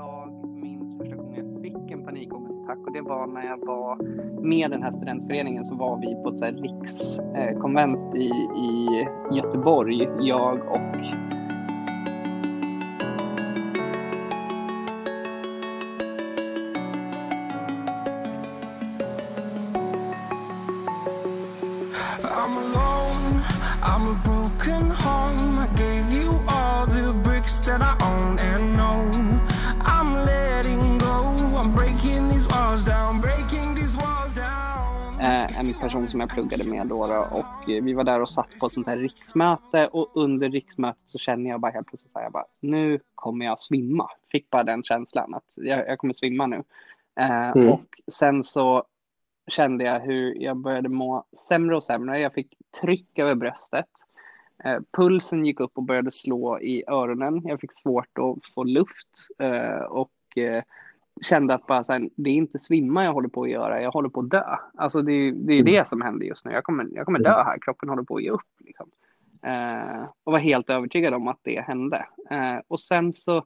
jag minns första gången jag fick en panikångestattack och det var när jag var med den här studentföreningen så var vi på ett så här rikskonvent i, i Göteborg, jag och person som jag pluggade med då, då och eh, vi var där och satt på ett sånt här riksmöte och under riksmötet så känner jag bara helt plötsligt så här, jag bara, nu kommer jag svimma. Fick bara den känslan att jag, jag kommer svimma nu. Eh, Mm. Och sen så kände jag hur jag började må sämre och sämre. Jag fick tryck över bröstet. Eh, pulsen gick upp och började slå i öronen. Jag fick svårt att få luft eh, och eh, kände att bara så här, det är inte svimma jag håller på att göra, jag håller på att dö. Alltså det, är- det är det som händer just nu. Jag kommer, jag kommer dö här, kroppen håller på att ge upp. Liksom. Eh, och var helt övertygad om att det hände. Eh, och sen så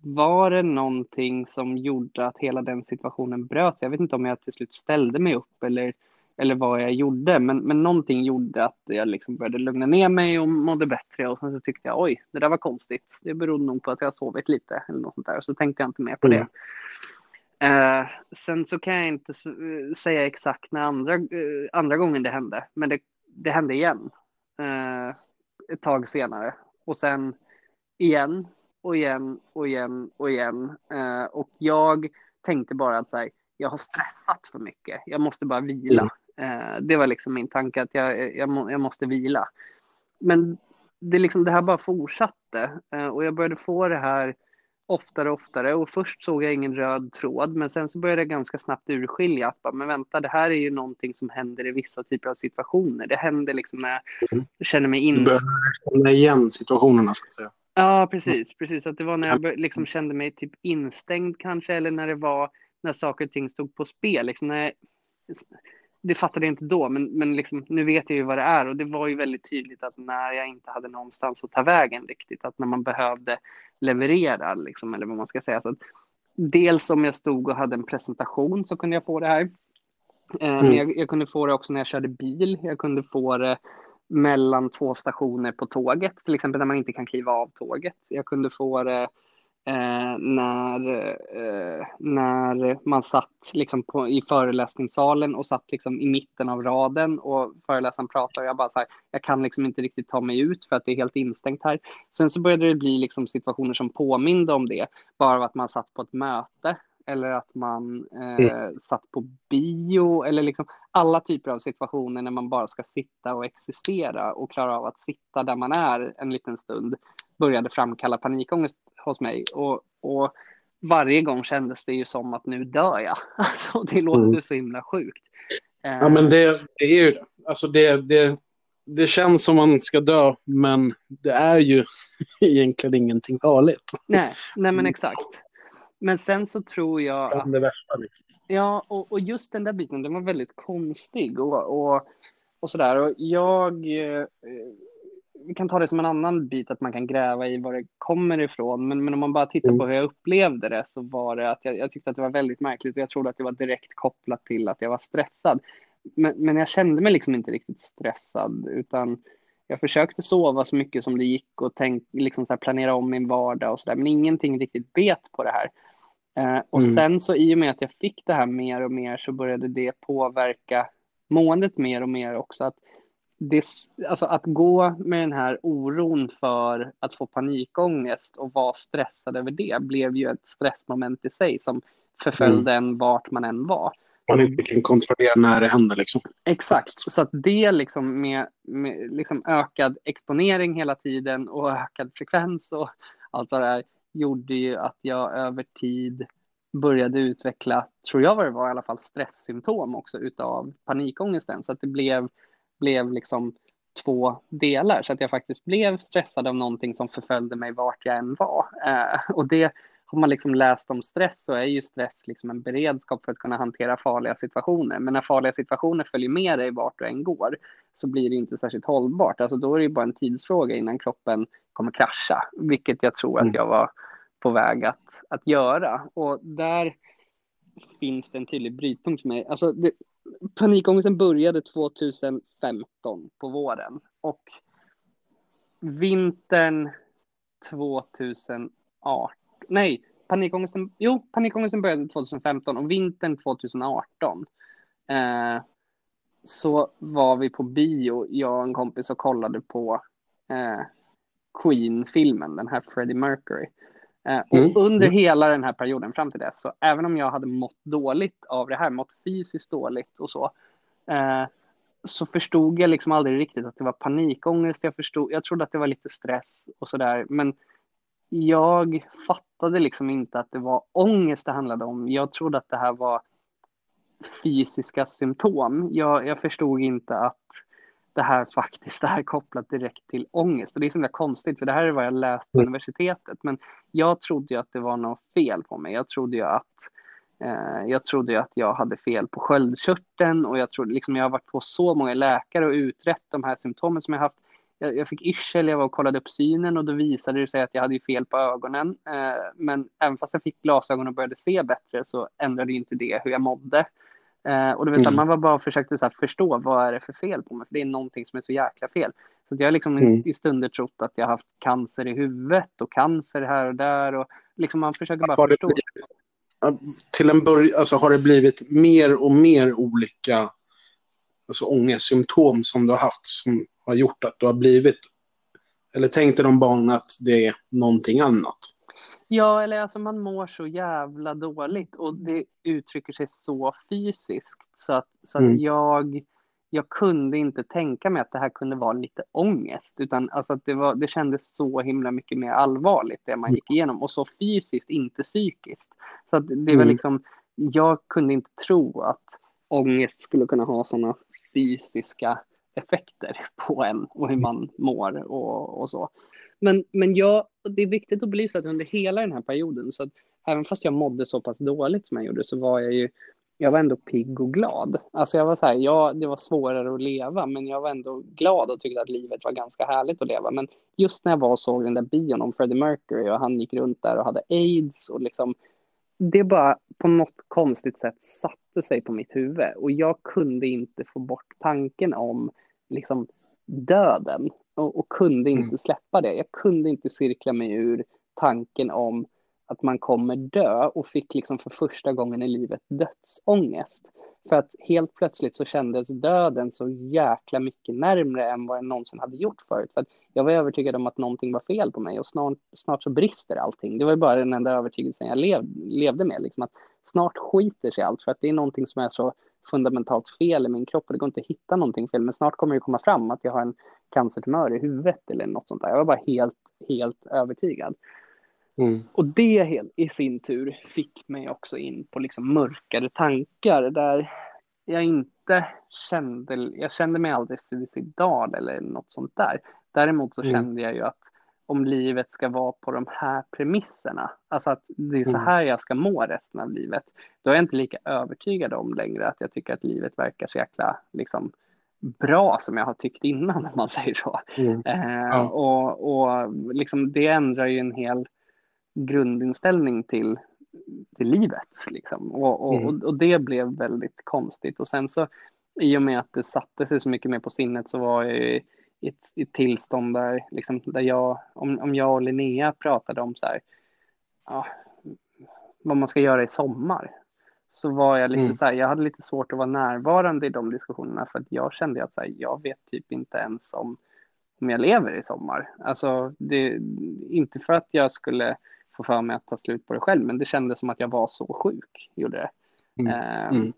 var det någonting som gjorde att hela den situationen bröts. Jag vet inte om jag till slut ställde mig upp eller, eller vad jag gjorde, men, men någonting gjorde att jag liksom började lugna ner mig och mådde bättre. Och sen så tyckte jag, oj, det där var konstigt. Det berodde nog på att jag sovit lite eller något sånt där. Så tänkte jag inte mer på det. Eh, sen så kan jag inte säga exakt när andra, eh, andra gången det hände, men det, det hände igen. Eh, ett tag senare. Och sen igen och igen och igen och igen. Och jag tänkte bara att så här, jag har stressat för mycket. Jag måste bara vila. Eh, det var liksom min tanke att jag, jag, må, jag måste vila. Men det, liksom, det här bara fortsatte eh, och jag började få det här oftare och oftare och först såg jag ingen röd tråd men sen så började jag ganska snabbt urskilja att bara, men vänta det här är ju någonting som händer i vissa typer av situationer. Det händer liksom när jag känner mig Du in behöver känna igen situationerna, ska jag säga. Ja, precis, precis. Att det var när jag liksom kände mig typ instängd kanske, eller när det var när saker och ting stod på spel. Liksom när jag, det fattade jag inte då, men, men liksom, nu vet jag ju vad det är. Och det var ju väldigt tydligt att när jag inte hade någonstans att ta vägen riktigt, att när man behövde leverera, liksom, eller vad man ska säga. Så dels om jag stod och hade en presentation så kunde jag få det här. Eh, Mm. jag, jag kunde få det också när jag körde bil. Jag kunde få det mellan två stationer på tåget, till exempel när man inte kan kliva av tåget. Jag kunde få det eh, när, eh, när man satt liksom på, i föreläsningssalen och satt liksom i mitten av raden och föreläsaren pratade och jag bara så här, jag kan liksom inte riktigt ta mig ut för att det är helt instängt här. Sen så började det bli liksom situationer som påminde om det, bara av att man satt på ett möte eller att man eh, satt på bio eller liksom alla typer av situationer när man bara ska sitta och existera och klara av att sitta där man är en liten stund började framkalla panikångest hos mig. Och, och varje gång kändes det ju som att nu dör jag. Alltså, det låter Mm. så himla sjukt. Eh, Ja, men det, det är ju det. Alltså det, det. Det känns som man ska dö, men det är ju egentligen ingenting farligt. nej, nej, men Mm. exakt. Men sen så tror jag att Det värsta. liksom. Ja, och, och just den där biten, den var väldigt konstig och, och, och sådär. Och jag, eh, vi kan ta det som en annan bit, att man kan gräva i var det kommer ifrån. Men, men om man bara tittar på Mm. hur jag upplevde det så var det att jag, jag tyckte att det var väldigt märkligt. Jag trodde att det var direkt kopplat till att jag var stressad. Men, men jag kände mig liksom inte riktigt stressad, utan jag försökte sova så mycket som det gick och tänk, liksom så planera om min vardag och sådär. Men ingenting riktigt bet på det här. Eh, och Mm. sen så i och med att jag fick det här mer och mer så började det påverka måendet mer och mer också. Att, det, alltså att gå med den här oron för att få panikångest och vara stressad över det blev ju ett stressmoment i sig som förföljde en vart man än var. Man inte kan kontrollera när det händer. Liksom. Exakt, så att det liksom med, med liksom ökad exponering hela tiden och ökad frekvens och allt vad det är gjorde ju att jag över tid började utveckla, tror jag vad det var i alla fall, stresssymptom också utav panikångesten. Så att det blev, blev liksom två delar, så att jag faktiskt blev stressad av någonting som förföljde mig vart jag än var. Eh, och det har man liksom läst om stress så är ju stress liksom en beredskap för att kunna hantera farliga situationer. Men när farliga situationer följer med dig vart du än går så blir det inte särskilt hållbart. Alltså då är det ju bara en tidsfråga innan kroppen kommer krascha, vilket jag tror att Mm. jag var på väg att, att göra. Och där finns det en tydlig brytpunkt för mig. Alltså, det, panikångesten började 2015 på våren och vintern 2018, nej, panikångesten, jo, panikångesten började 2015 och vintern 2018 eh, så var vi på bio, jag och en kompis och kollade på eh, Queen-filmen, den här Freddie Mercury. Eh, och Mm. under hela den här perioden fram till dess, så även om jag hade mått dåligt av det här, mått fysiskt dåligt och så, eh, så förstod jag liksom aldrig riktigt att det var panikångest. Jag, förstod, jag trodde att det var lite stress och sådär, men jag fattade liksom inte att det var ångest det handlade om. Jag trodde att det här var fysiska symptom. Jag, jag förstod inte att det här faktiskt är kopplat direkt till ångest. Och det är så himla konstigt, för det här är vad jag läst på Mm. universitetet. Men jag trodde ju att det var något fel på mig. Jag trodde ju att eh, jag trodde ju att jag hade fel på sköldkörteln och jag trodde liksom jag har varit på så många läkare och utrett de här symptomen som jag haft. Jag, jag fick yrsel, jag var och kollade upp synen och då visade det sig att jag hade fel på ögonen. Eh, men även fast jag fick glasögon och började se bättre så ändrade inte det hur jag mådde. Eh, och det vill säga, Mm. man var bara försökte så här förstå vad är det för fel på mig, för det är någonting som är så jäkla fel. Så jag har liksom Mm. i stunder trott att jag har haft cancer i huvudet och cancer här och där och liksom man försöker bara Har det förstå. blivit, till en början, alltså har det blivit mer och mer olika alltså ångestsymptom som du har haft som har gjort att du har blivit, eller tänkte de barnen att det är någonting annat? Ja, eller alltså man mår så jävla dåligt och det uttrycker sig så fysiskt så att, så att Mm. jag, jag kunde inte tänka mig att det här kunde vara lite ångest utan alltså att det, var, det kändes så himla mycket mer allvarligt det man gick igenom och så fysiskt, inte psykiskt. Så att det var Mm. liksom, jag kunde inte tro att ångest skulle kunna ha sådana fysiska effekter på en och hur man mår och, och så. Men, men jag, det är viktigt att belysa att under hela den här perioden, så att även fast jag mådde så pass dåligt som jag gjorde, så var jag ju, jag var ändå pigg och glad. Alltså jag var så här, ja, det var svårare att leva, men jag var ändå glad och tyckte att livet var ganska härligt att leva. Men just när jag var och såg den där bion om Freddie Mercury och han gick runt där och hade aids och liksom, det bara på något konstigt sätt satte sig på mitt huvud och jag kunde inte få bort tanken om liksom döden och, och kunde inte Mm. släppa det. Jag kunde inte cirkla mig ur tanken om att man kommer dö och fick liksom för första gången i livet dödsångest. För att helt plötsligt så kändes döden så jäkla mycket närmre än vad jag någonsin hade gjort förut. För att jag var övertygad om att någonting var fel på mig och snart, snart så brister allting. Det var bara den enda övertygelsen jag lev, levde med. Liksom att snart skiter sig allt för att det är någonting som är så fundamentalt fel i min kropp och det går inte att hitta någonting fel. Men snart kommer det komma fram att jag har en cancertumör i huvudet eller något sånt där. Jag var bara helt, helt övertygad. Mm. Och det i sin tur fick mig också in på liksom mörkare tankar där jag inte kände, jag kände mig aldrig suicidal eller något sånt där. Däremot så Mm. kände jag ju att om livet ska vara på de här premisserna, alltså att det är så Mm. här jag ska må resten av livet, då är jag inte lika övertygad om längre att jag tycker att livet verkar så jäkla liksom bra som jag har tyckt innan om man säger så. Mm. Eh, och och liksom, det ändrar ju en hel grundinställning till, till livet. Liksom. Och, och, Mm. och, och det blev väldigt konstigt. Och sen så i och med att det satte sig så mycket mer på sinnet så var jag ju i ett, i ett tillstånd där, liksom, där jag, om, om jag och Linnea pratade om så här, ja, vad man ska göra i sommar. Så var jag lite Mm. så här, jag hade lite svårt att vara närvarande i de diskussionerna för att jag kände att så här, jag vet typ inte ens om, om jag lever i sommar. Alltså, det, inte för att jag skulle få för mig att ta slut på det själv, men det kändes som att jag var så sjuk, gjorde det. Mm. Ehm, Mm.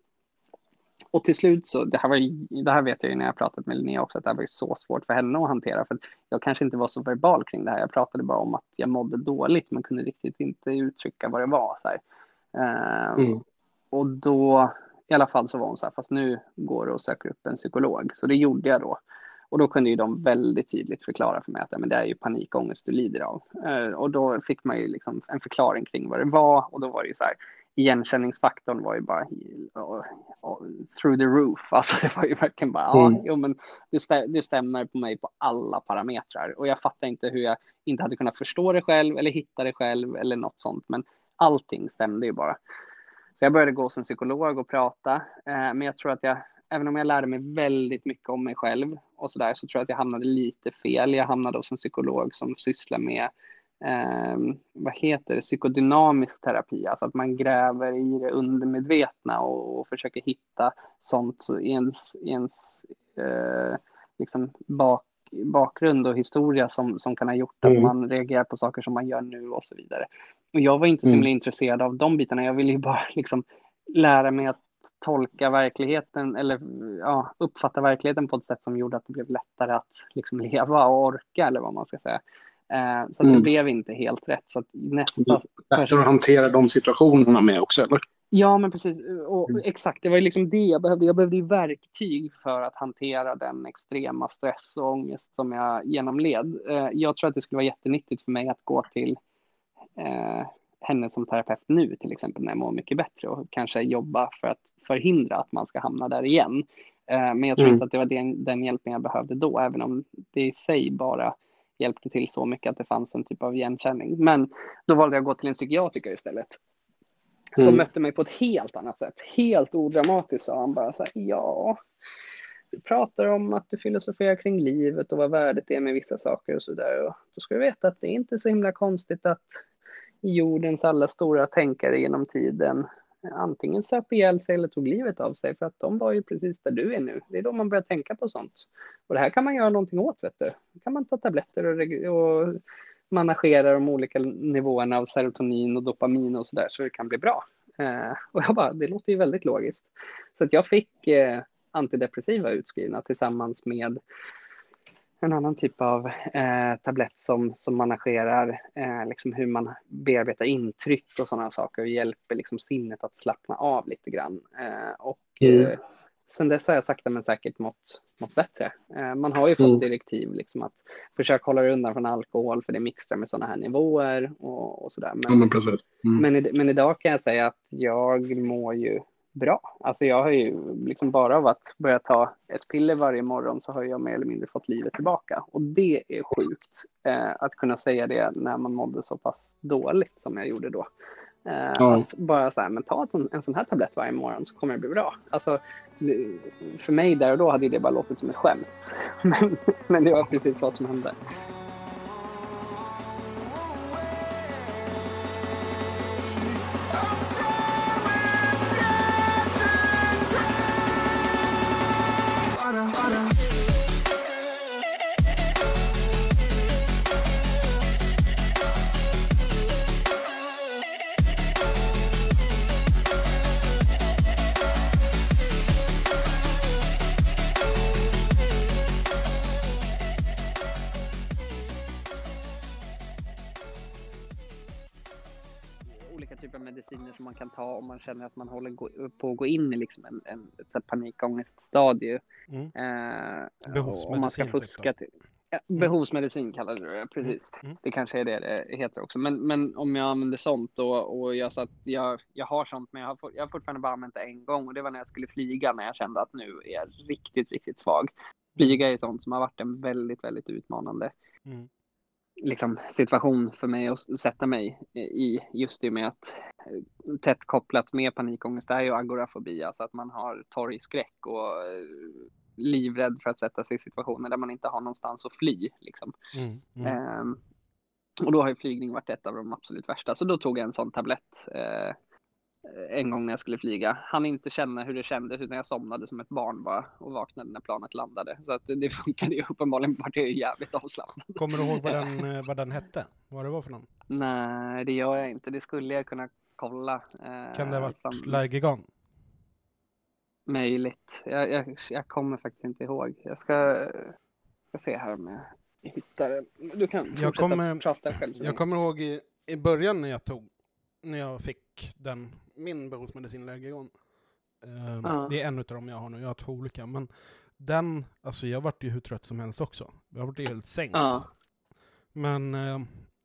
Och till slut så, det här, var, det här vet jag ju när jag pratat med Linnea också, att det här var ju så svårt för henne att hantera. För jag kanske inte var så verbal kring det här. Jag pratade bara om att jag mådde dåligt, men kunde riktigt inte uttrycka vad det var. Så här. Ehm, Mm. Och då, i alla fall så var hon så här, fast nu går det och söker upp en psykolog. Så det gjorde jag då. Och då kunde ju de väldigt tydligt förklara för mig att men det är ju panikångest du lider av. Eh, och då fick man ju liksom en förklaring kring vad det var. Och då var det ju så här, igenkänningsfaktorn var ju bara uh, uh, through the roof. Alltså det var ju verkligen bara, ja, Mm. jo, men det, stä- det stämmer på mig på alla parametrar. Och jag fattar inte hur jag inte hade kunnat förstå det själv eller hitta det själv eller något sånt. Men allting stämde ju bara. Så jag började gå en psykolog och prata, eh, men jag tror att jag, även om jag lärde mig väldigt mycket om mig själv och så där, så tror jag att jag hamnade lite fel. Jag hamnade hos en psykolog som sysslar med eh, vad heter det, psykodynamisk terapi, alltså att man gräver i det undermedvetna och, och försöker hitta sånt i ens, ens eh, liksom bak, bakgrund och historia som, som kan ha gjort att Mm. man reagerar på saker som man gör nu och så vidare. Och jag var inte så Mm. intresserad av de bitarna, jag ville ju bara liksom lära mig att tolka verkligheten eller ja, uppfatta verkligheten på ett sätt som gjorde att det blev lättare att liksom leva och orka eller vad man ska säga. Eh, så att det Mm. blev inte helt rätt. Så att nästa Lättare att hantera de situationerna med också, eller? Ja, men precis. Och Mm. exakt, det var ju liksom det jag behövde. Jag behövde ju verktyg för att hantera den extrema stress och ångest som jag genomled. Eh, Jag tror att det skulle vara jättenyttigt för mig att gå till eh, henne som terapeut nu, till exempel, när jag mår mycket bättre och kanske jobba för att förhindra att man ska hamna där igen. Eh, Men jag tror Mm. inte att det var den, den hjälpen jag behövde då, även om det i sig bara hjälpte till så mycket att det fanns en typ av igenkänning. Men då valde jag att gå till en psykiatriker istället som Mm. mötte mig på ett helt annat sätt. Helt odramatiskt sa han bara så här, ja, du pratar om att du filosoferar kring livet och vad värdet är med vissa saker och så där. Och då ska du veta att det är inte så himla konstigt att jordens alla stora tänkare genom tiden antingen söp ihjäl sig eller tog livet av sig för att de var ju precis där du är nu. Det är då man börjar tänka på sånt. Och det här kan man göra någonting åt, vet du. Då kan man ta tabletter och, och managera de olika nivåerna av serotonin och dopamin och sådär så det kan bli bra. Eh, och jag bara, det låter ju väldigt logiskt. Så att jag fick eh, antidepressiva utskrivna tillsammans med en annan typ av eh, tablett som, som managerar eh, liksom hur man bearbetar intryck och sådana saker och hjälper liksom sinnet att slappna av lite grann. Eh, och Mm. eh, sen dess har jag sakta men säkert mått, mått bättre. Eh, man har ju fått Mm. direktiv liksom att försöka hålla dig undan från alkohol för det mixtrar med sådana här nivåer och, och sådär. Ja, men. Mm. Men, men idag kan jag säga att jag mår ju bra. Alltså jag har ju liksom bara av att börja ta ett piller varje morgon så har jag mer eller mindre fått livet tillbaka. Och det är sjukt eh, att kunna säga det när man mådde så pass dåligt som jag gjorde då. Eh, Ja. Att bara så här, men ta en sån, en sån här tablett varje morgon så kommer det bli bra. Alltså, för mig där och då hade det bara låtit som ett skämt. Men, men det var precis vad som hände. Mediciner som man kan ta om man känner att man håller på att gå in i liksom en, en, ett panikångeststadie. Mm. Eh, Behovsmedicin, om man ska fuska till. Ja, behovsmedicin kallade du det, precis. Mm. Det kanske är det det heter också. Men, men om jag använder sånt och, och jag, satt, jag, jag har sånt men jag har, jag har fortfarande bara använt det en gång och det var när jag skulle flyga när jag kände att nu är jag riktigt, riktigt svag. Flyga är sånt som har varit en väldigt, väldigt utmanande Mm. Liksom, situation för mig att sätta mig i just i och med att eh, tätt kopplat med panikångest är ju agorafobi, alltså att man har torgskräck och eh, livrädd för att sätta sig i situationer där man inte har någonstans att fly. Liksom. Mm. Mm. Ehm, och då har ju flygning varit ett av de absolut värsta, så då tog jag en sån tablett eh, en gång när jag skulle flyga. Han inte känna hur det kändes utan jag somnade som ett barn bara och vaknade när planet landade. Så att det, funkade ju uppenbarligen, bara det är jävligt avslappnat. Kommer du ihåg vad den, eh, vad den hette? Vad det var för någon? Nej, det gör jag inte. Det skulle jag kunna kolla. Eh, Kan det ha varit sam- Lergigan? Möjligt. Jag, jag, jag kommer faktiskt inte ihåg. Jag ska, ska se här om jag hittar det. Du kan fortsätta kommer- prata själv. Jag kommer ihåg i, i början när jag tog, när jag fick den, min behovsmedicin Lergigon. Eh, Ja. Det är en av dem jag har nu, jag har två olika. Men den, alltså jag vart ju hur trött som helst också. Jag vart ju helt sänkt. Ja. Men eh,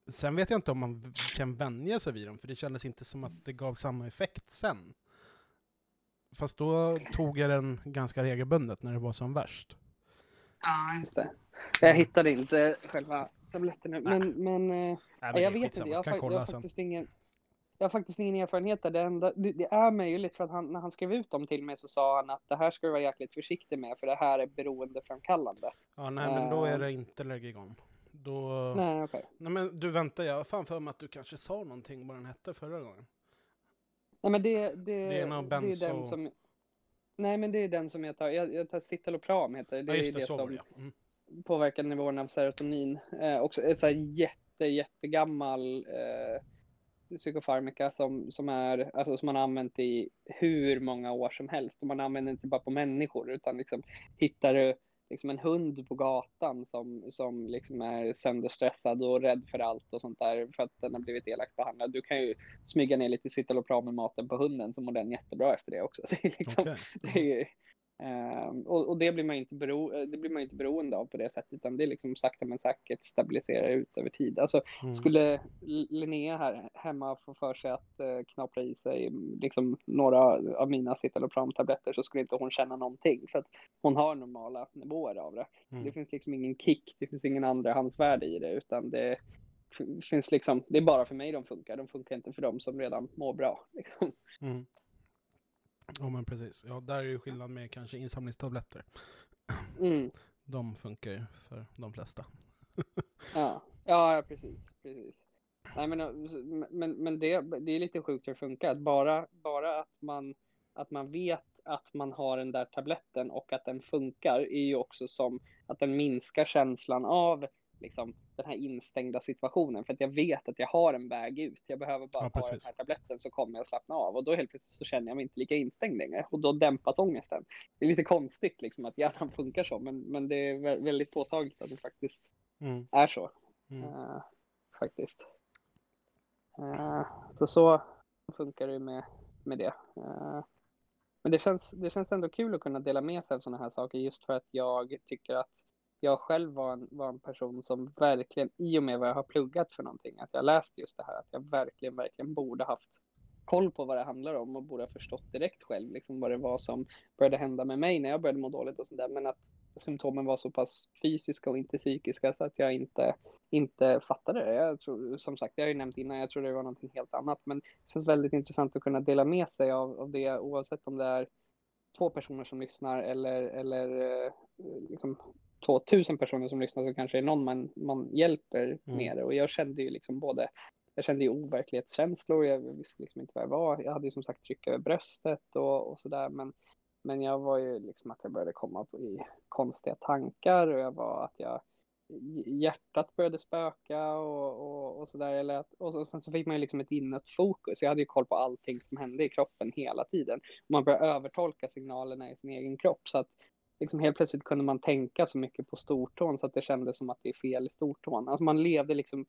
sen vet jag inte om man kan vänja sig vid den, för det kändes inte som att det gav samma effekt sen. Fast då tog jag den ganska regelbundet när det var som värst. ja, just det. Jag hittade inte själva tabletterna. Men, men, eh, Nej, jag vet inte. Jag, jag har faktiskt ingen... jag har faktiskt ingen erfarenhet där. Det, enda, det, det, är möjligt för att han, när han skrev ut dem till mig så sa han att det här ska du vara jäkligt försiktig med för det här är beroendeframkallande. Ja, nej men då är det inte Legigon. Då... Nej, okej. Nej men du vänta, jag har fan för mig att du kanske sa någonting vad den hette förra gången. Nej men det, det, Det är någon det är benzo- den som... Nej men det är den som jag tar, jag, jag tar citalopram heter det. Det Ja är det, det som mm. påverkar nivån av serotonin. Eh, också ett så här jätte, jättegammal eh, psykofarmaka som, som, är, alltså, som man har använt i hur många år som helst. Och man använder inte bara på människor utan liksom hittar du liksom en hund på gatan som, som liksom är sönderstressad och rädd för allt och sånt där för att den har blivit elakt behandlad. Du kan ju smyga ner lite citalopram i maten på hunden så mår den jättebra efter det också. Så liksom, Okej. det är ehm, och, och det blir man inte, bero, eh, det blir man inte beroende av på det sättet, utan det är liksom sakta men säkert stabiliserar ut över tid. Alltså, Mm. skulle Linnea här hemma få för sig att eh, knapra i sig mm, liksom, några av mina citalopram-tabletter så skulle inte hon känna någonting. Så att hon har normala nivåer av det. Mm. Det finns liksom ingen kick, det finns ingen andrahandsvärde i det, utan det finns liksom, det är bara för mig de funkar, de funkar inte för dem som redan mår bra. Liksom. Mm. Ja men precis. Ja, där är ju skillnad med kanske insamlingstabletter. Mm. De funkar ju för de flesta. Ja, ja precis, precis. Nej, men, men, men det, det är lite sjukt hur det funkar. Att bara, bara att, man, att man vet att man har den där tabletten och att den funkar är ju också som att den minskar känslan av liksom, den här instängda situationen. För att jag vet att jag har en väg ut. Jag behöver bara Ja, ta den här tabletten så kommer jag slappna av. Och då helt plötsligt så känner jag mig inte lika instängd längre. Och då dämpas ångesten. Det är lite konstigt liksom att hjärnan funkar så. Men, men det är vä- väldigt påtagligt att det faktiskt Mm. är så. Mm. Eh, faktiskt. Eh, så så funkar det med, med det. Eh, men det känns, det känns ändå kul att kunna dela med sig av sådana här saker just för att jag tycker att jag själv var en, var en person som verkligen, i och med vad jag har pluggat för någonting, att jag läst just det här, att jag verkligen, verkligen borde haft koll på vad det handlar om och borde ha förstått direkt själv liksom vad det var som började hända med mig när jag började må dåligt och sådär. Men att symptomen var så pass fysiska och inte psykiska så att jag inte, inte fattade det. Jag tror, som sagt, jag har ju nämnt innan, jag tror det var någonting helt annat. Men det känns väldigt intressant att kunna dela med sig av, av det oavsett om det är två personer som lyssnar eller, eller eh, liksom 2000 personer som lyssnar så kanske det är någon man, man hjälper med det. Och jag kände ju liksom både jag kände ju overklighetskänslor, jag visste liksom inte vad det var. Jag hade ju som sagt tryck över bröstet och, och sådär. Men, men jag var ju liksom att jag började komma på i konstiga tankar och jag var att jag hjärtat började spöka och, och, och sådär. Och, så, sen så fick man ju liksom ett inåt fokus. Jag hade ju koll på allting som hände i kroppen hela tiden. Man började övertolka signalerna i sin egen kropp. Så att liksom helt plötsligt kunde man tänka så mycket på stortån så att det kändes som att det är fel i stortån. Alltså man levde liksom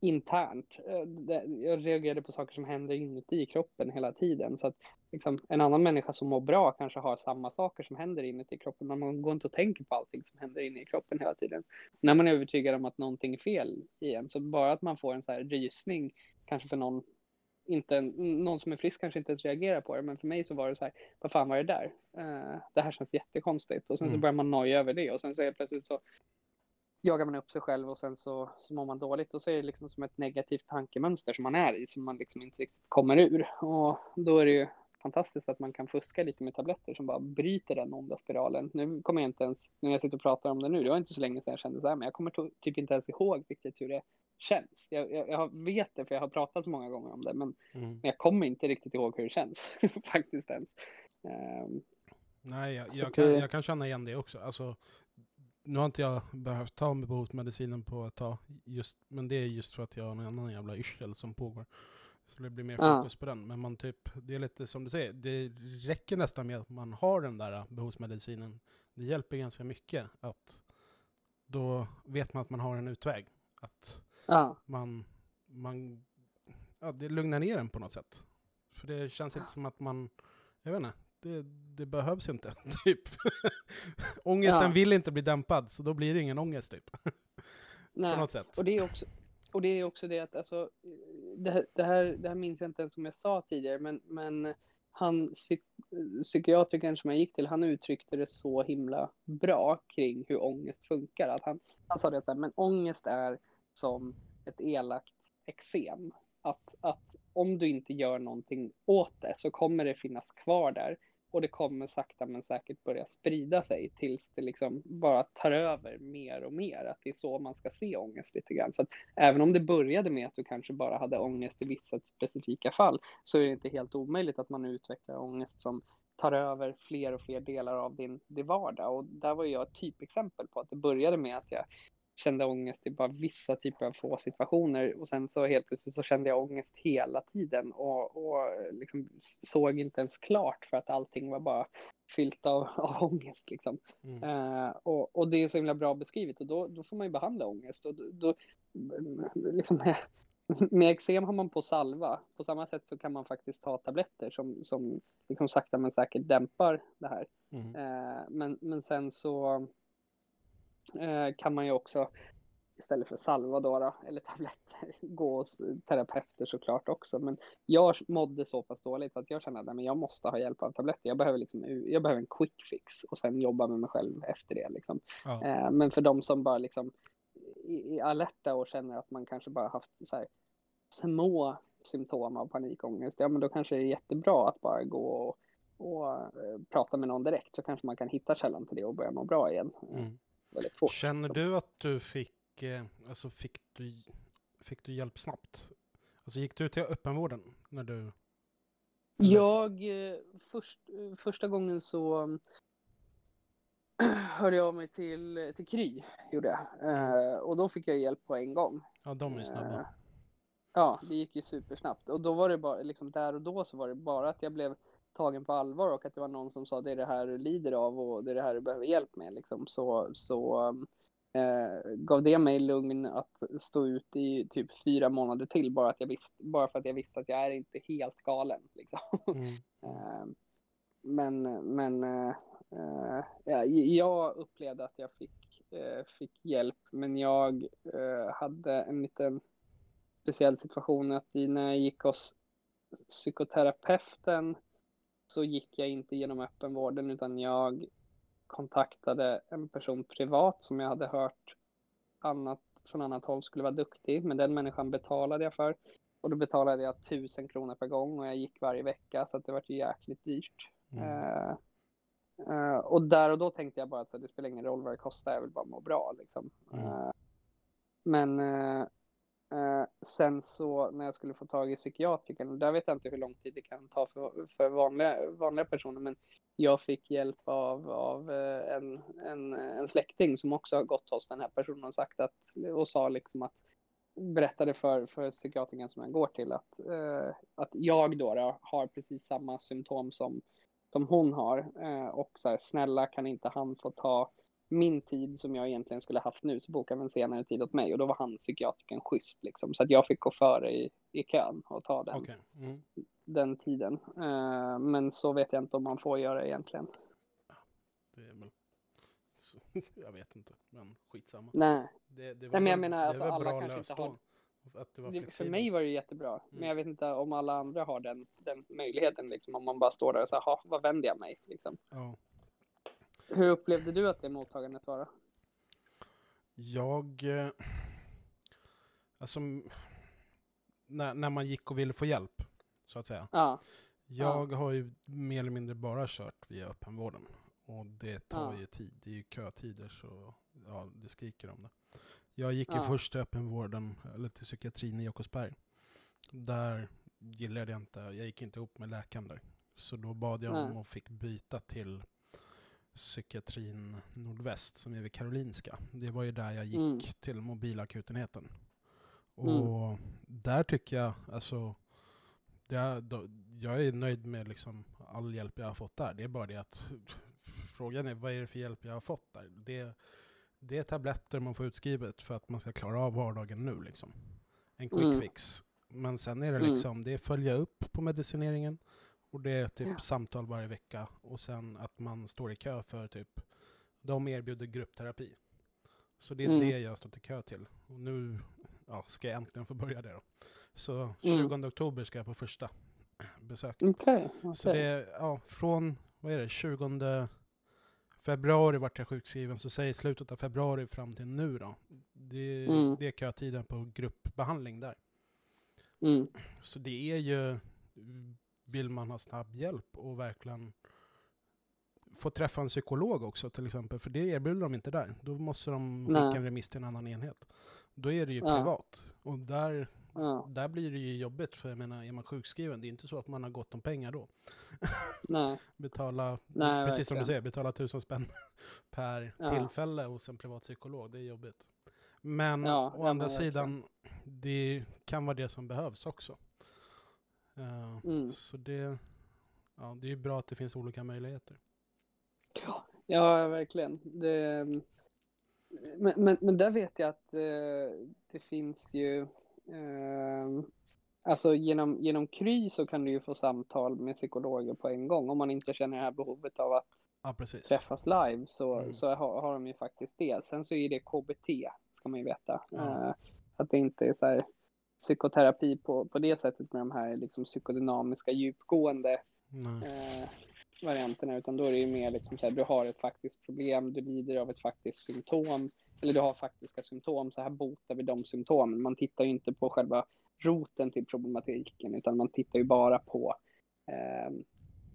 internt. Eh, jag reagerade på saker som händer inuti kroppen hela tiden. Så att liksom, en annan människa som mår bra kanske har samma saker som händer inuti kroppen. Men man går inte och tänker på allting som händer inne i kroppen hela tiden. När man är övertygad om att någonting är fel i en. Så bara att man får en så här rysning, kanske för någon inte, någon som är frisk kanske inte ens reagerar på det, men för mig så var det så här, vad fan var det där? Eh, det här känns jättekonstigt. Och sen så Mm. börjar man noja över det och sen så är plötsligt så jagar man upp sig själv och sen så, så mår man dåligt och så är det liksom som ett negativt tankemönster som man är i som man liksom inte riktigt kommer ur. Och då är det ju fantastiskt att man kan fuska lite med tabletter som bara bryter den onda spiralen. Nu kommer jag inte ens, när jag sitter och pratar om det nu, det var inte så länge sedan jag kände så här, men jag kommer typ inte ens ihåg riktigt hur det känns. Jag, jag, jag vet det för jag har pratat så många gånger om det, men, Mm. men jag kommer inte riktigt ihåg hur det känns faktiskt ens. Ehm, Nej, jag, jag, kan, jag kan känna igen det också. Alltså, nu har inte jag behövt ta behovsmedicinen på ett tag, just, men det är just för att jag har en annan jävla yrsel som pågår. Så det blir mer Ja. fokus på den. Men man typ, det är lite som du säger, det räcker nästan med att man har den där behovsmedicinen. Det hjälper ganska mycket att då vet man att man har en utväg. Att ja, man, man ja, det lugnar ner en på något sätt. För det känns inte som att man, jag vet inte, det, det behövs inte, typ. Ångesten Ja. vill inte bli dämpad, så då blir det ingen ångest, typ. på nej. något sätt. Och det är också, och det är också det att alltså, det, här- det, här, det här minns jag inte ens som jag sa tidigare, men, men han, psyk, psykiatrikern som jag gick till, han uttryckte det så himla bra kring hur ångest funkar. Att han, han sa det så här, men ångest är som ett elakt eksem. Att, att om du inte gör någonting åt det så kommer det finnas kvar där och det kommer sakta men säkert börja sprida sig tills det liksom bara tar över mer och mer. Att det är så man ska se ångest lite grann. Så att även om det började med att du kanske bara hade ångest i vissa specifika fall så är det inte helt omöjligt att man utvecklar ångest som tar över fler och fler delar av din, din vardag. Och där var jag ett typexempel på att det började med att jag kände ångest i bara vissa typer av få situationer och sen så helt plötsligt så kände jag ångest hela tiden och, och liksom såg inte ens klart för att allting var bara fyllt av, av ångest liksom. Mm. Eh, och, och det är så himla bra beskrivet och då, då får man ju behandla ångest och då, då liksom med, med eksem har man på salva. På samma sätt så kan man faktiskt ta tabletter som, som liksom sakta men säkert dämpar det här. Mm. Eh, men, men sen så eh, kan man ju också istället för salva då, då, eller tabletter gå hos terapeuter såklart också. Men jag mådde så pass dåligt att jag kände att nej, men jag måste ha hjälp av tabletter. Jag behöver, liksom, jag behöver en quick fix och sen jobba med mig själv efter det. Liksom. Ja. Eh, men för de som bara liksom är alerta och känner att man kanske bara haft så här, små symptom av panikångest, ja men då kanske det är jättebra att bara gå och, och eh, prata med någon direkt så kanske man kan hitta källan till det och börja må bra igen. eh, Mm. Väldigt fort. Känner du att du fick, eh, alltså fick du, fick du hjälp snabbt? Alltså gick du till öppenvården när du... Jag, eh, först, eh, första gången så hörde jag av mig till, till Kry, gjorde jag. Eh, och då fick jag hjälp på en gång. Ja, de är snabba. Eh, Ja, det gick ju supersnabbt. Och då var det bara, liksom där och då så var det bara att jag blev tagen på allvar och att det var någon som sa det är det här du lider av och det är det här du behöver hjälp med liksom. Så, så eh, gav det mig lugn att stå ut i typ fyra månader till bara, att jag visst, bara för att jag visste att jag är inte helt galen liksom. Mm. Eh, Men, men eh, eh, ja, jag upplevde att jag fick, eh, fick hjälp, men jag eh, hade en liten speciell situation att när jag gick hos psykoterapeuten så gick jag inte genom öppenvården utan jag kontaktade en person privat som jag hade hört annat, från annat håll skulle vara duktig, men den människan betalade jag för. Och då betalade jag tusen kronor per gång och jag gick varje vecka så att det var ju jäkligt dyrt. Mm. Eh, eh, och där och då tänkte jag bara att det spelar ingen roll vad det kostar, jag vill bara må bra liksom. Mm. Eh, men Eh, sen så när jag skulle få tag i psykiatrikern, där vet jag inte hur lång tid det kan ta för, för vanliga, vanliga personer, men jag fick hjälp av, av eh, en, en, en släkting som också har gått hos den här personen och sagt att, och sa liksom att berättade för, för psykiatrikern som jag går till att, eh, att jag då, då har precis samma symptom som, som hon har. Eh, och så här, snälla kan inte han få ta min tid som jag egentligen skulle haft nu, så boka en senare tid åt mig. Och då var han psykiatrikern schysst liksom. Så att jag fick gå före i, i kön och ta den, Okej. Mm. den tiden. Eh, men så vet jag inte om man får göra egentligen. Det är väl... Så, jag vet inte, men skitsamma. Nej, Det, det Nej, men jag menar, alltså, alla kanske inte har- då, Att det var det, för mig var det jättebra. Mm. Men jag vet inte om alla andra har den, den möjligheten, liksom, om man bara står där och säger, "Ha, vad vänder jag mig? Liksom. Ja. Hur upplevde du att det mottagandet var? Då? Jag... eh, Alltså... När, när man gick och ville få hjälp, så att säga. Ja, Jag har ju mer eller mindre bara kört via öppenvården. Och det tar Ja. ju tid. Det är ju kötider så ja, det skriker om det. Jag gick ju Ja. först till öppenvården, eller till psykiatrin i Jakobsberg. Där gillade jag inte, jag gick inte ihop med läkaren där. Så då bad jag om och fick byta till psykiatrin Nordväst som är vid Karolinska. Det var ju där jag gick Mm. till mobilakutenheten. Mm. Och där tycker jag, alltså, det, då, jag är nöjd med liksom all hjälp jag har fått där. Det är bara det att frågan är vad är det för hjälp jag har fått där? Det, det är tabletter man får utskrivet för att man ska klara av vardagen nu. Liksom. En quick Mm. fix. Men sen är det Mm. liksom, det är följa upp på medicineringen och det är typ Ja. samtal varje vecka och sen att man står i kö för typ, de erbjuder gruppterapi. Så det är Mm. det jag har stått i kö till. Och nu ja, ska jag äntligen få börja det då. Så 20 Mm. oktober ska jag på första besök. okej. Så det är, ja, från, vad är det, 20 februari vart jag sjukskriven, så säg slutet av februari fram till nu då. Det, Mm. det är kötiden på gruppbehandling där. Mm. Så det är ju, vill man ha snabb hjälp och verkligen få träffa en psykolog också till exempel, för det erbjuder de inte där. Då måste de Nej. skicka en remiss till en annan enhet. Då är det ju Ja. privat. Och där, Ja, där blir det ju jobbigt, för jag menar, är man sjukskriven, det är inte så att man har gott om pengar då. nej, Betala, Nej, precis som du verkligen. säger, betala tusen spänn per Ja. tillfälle hos en privat psykolog, det är jobbigt. Men å andra men sidan, det kan vara det som behövs också. Eh, Mm. Så det, ja, det är ju bra att det finns olika möjligheter. Ja, verkligen. Det, men, men, men där vet jag att eh, det finns ju, eh, alltså genom, genom Kry så kan du ju få samtal med psykologer på en gång om man inte känner det här behovet av att Ja, träffas live så, Mm. så har, har de ju faktiskt det. Sen så är det KBT, ska man ju veta. Ja. Eh, att det inte är så här psykoterapi på, på det sättet med de här liksom psykodynamiska djupgående eh, varianterna, utan då är det ju mer liksom så här, du har ett faktiskt problem, du lider av ett faktiskt symptom, eller du har faktiska symptom, så här botar vi de symptomen. Man tittar ju inte på själva roten till problematiken, utan man tittar ju bara på, eh,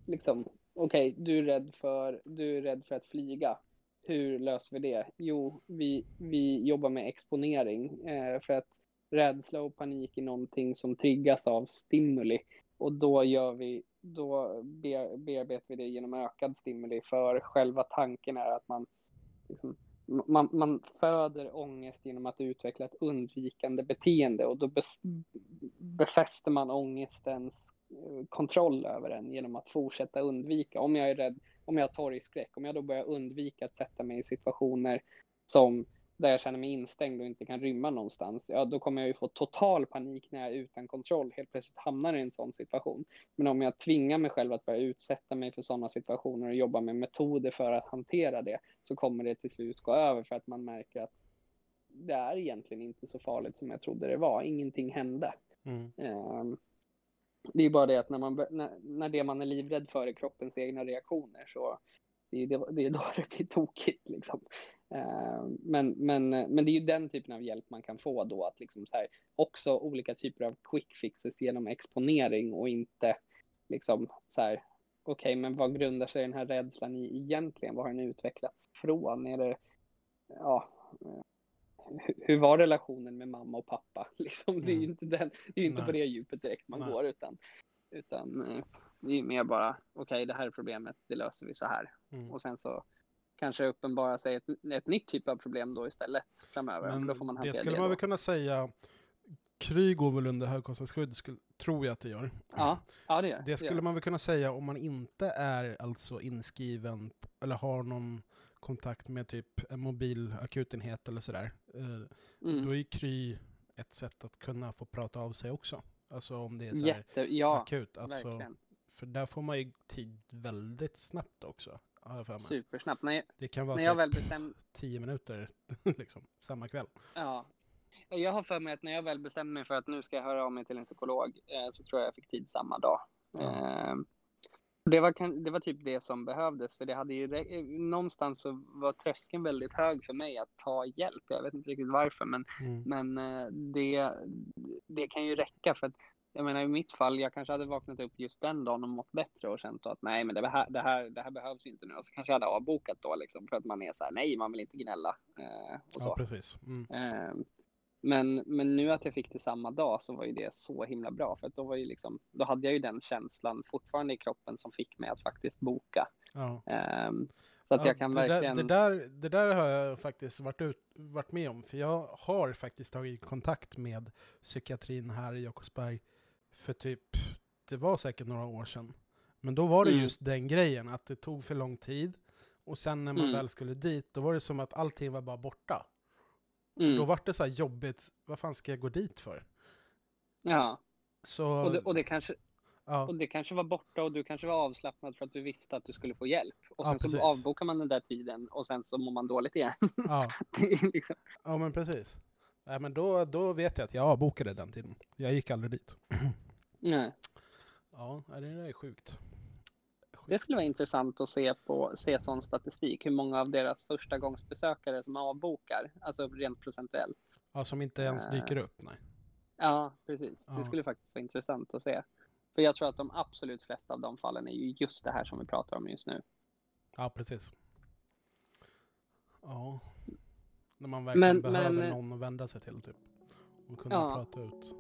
liksom, okej, du är rädd för, du är rädd för att flyga. Hur löser vi det? Jo, vi, vi jobbar med exponering, eh, för att rädsla och panik är någonting som triggas av stimuli. Och då gör vi, då bearbetar vi det genom ökad stimuli för själva tanken är att man, liksom, man, man föder ångest genom att utveckla ett undvikande beteende och då befäster man ångestens eh, kontroll över den genom att fortsätta undvika. Om jag är rädd, om jag har torgskräck, om jag då börjar undvika att sätta mig i situationer som där jag känner mig instängd och inte kan rymma någonstans, ja då kommer jag ju få total panik när jag är utan kontroll, helt plötsligt hamnar i en sån situation. Men om jag tvingar mig själv att börja utsätta mig för sådana situationer och jobba med metoder för att hantera det, så kommer det till slut gå över för att man märker att det är egentligen inte så farligt som jag trodde det var. Ingenting hände. Mm. Ehm, Det är bara det att när, man, när, när det man är livrädd för är kroppens egna reaktioner så det är, det, det är då det blir tokigt. Liksom. Ehm, Men, men, men det är ju den typen av hjälp man kan få då. Att liksom så här, också olika typer av quick fixes genom exponering och inte liksom så här okej, men vad grundar sig den här rädslan i egentligen? Vad har den utvecklats från? Är det, ja, eh, hur- var relationen med mamma och pappa? Liksom, det är ju Mm. inte, den, det är inte på det djupet direkt man Nej. går, utan, utan eh, det är mer bara, okej, det här är problemet, det löser vi så här. Mm. Och sen så kanske uppenbara sig ett, ett nytt typ av problem då istället framöver. Men då får man det skulle det man väl kunna säga, Kry går väl under högkostnadsskydd, skulle- tror jag att det gör. Ja, ja det gör Det skulle gör. man väl kunna säga om man inte är alltså inskriven eller har någon kontakt med typ en mobil akutenhet eller sådär. Eh, Mm. Då är Kry ett sätt att kunna få prata av sig också. Alltså om det är så Jätte, ja, akut. Alltså, verkligen. för där får man ju tid väldigt snabbt också. Har jag för mig. Supersnabbt. När jag, Det kan vara när jag typ väl bestämde, tio minuter liksom, samma kväll. Ja. Jag har för mig att när jag väl bestämde mig för att nu ska jag höra av mig till en psykolog eh, så tror jag jag fick tid samma dag. Ja. Eh, det, var, det var typ det som behövdes för det hade ju någonstans så var tröskeln väldigt hög för mig att ta hjälp. Jag vet inte riktigt varför men, Mm. men eh, det, det kan ju räcka för att jag menar i mitt fall, jag kanske hade vaknat upp just den dagen och mått bättre och känt att nej men det här, det här, det här behövs inte nu och så kanske jag hade avbokat då liksom för att man är så här nej man vill inte gnälla. Eh, och så. Ja, precis. Mm. Eh, Men, men nu att jag fick det samma dag så var ju det så himla bra för att då var ju liksom, då hade jag ju den känslan fortfarande i kroppen som fick mig att faktiskt boka. Ja. Eh, Så att Ja, jag kan det verkligen, Där, det, där, det där har jag faktiskt varit, ut, varit med om, för jag har faktiskt tagit kontakt med psykiatrin här i Jakobsberg för typ, det var säkert några år sedan. Men då var det Mm. just den grejen, att det tog för lång tid. Och sen när man Mm. väl skulle dit, då var det som att allting var bara borta. mm, Då var det så här jobbigt, vad fan ska jag gå dit för? ja, Så, och det, och, det kanske, ja, och det kanske var borta och du kanske var avslappnad för att du visste att du skulle få hjälp. Och Ja, sen så precis. avbokar man den där tiden och sen så mår man dåligt igen. ja, liksom, ja, men precis. Nej, men då, då vet jag att jag avbokade den tiden. Jag gick aldrig dit. nej. Ja, det där är sjukt. Det sjukt. skulle vara intressant att se på se sån statistik, hur många av deras första gångsbesökare som avbokar, alltså rent procentuellt. Ja, som inte ens Eh. dyker upp, nej. Ja, precis. Ja. Det skulle faktiskt vara intressant att se. För jag tror att de absolut flesta av de fallen är ju just det här som vi pratar om just nu. Ja, precis. Ja. När man verkligen Men- behöver men- någon att vända sig till typ. Och kunna Ja. prata ut.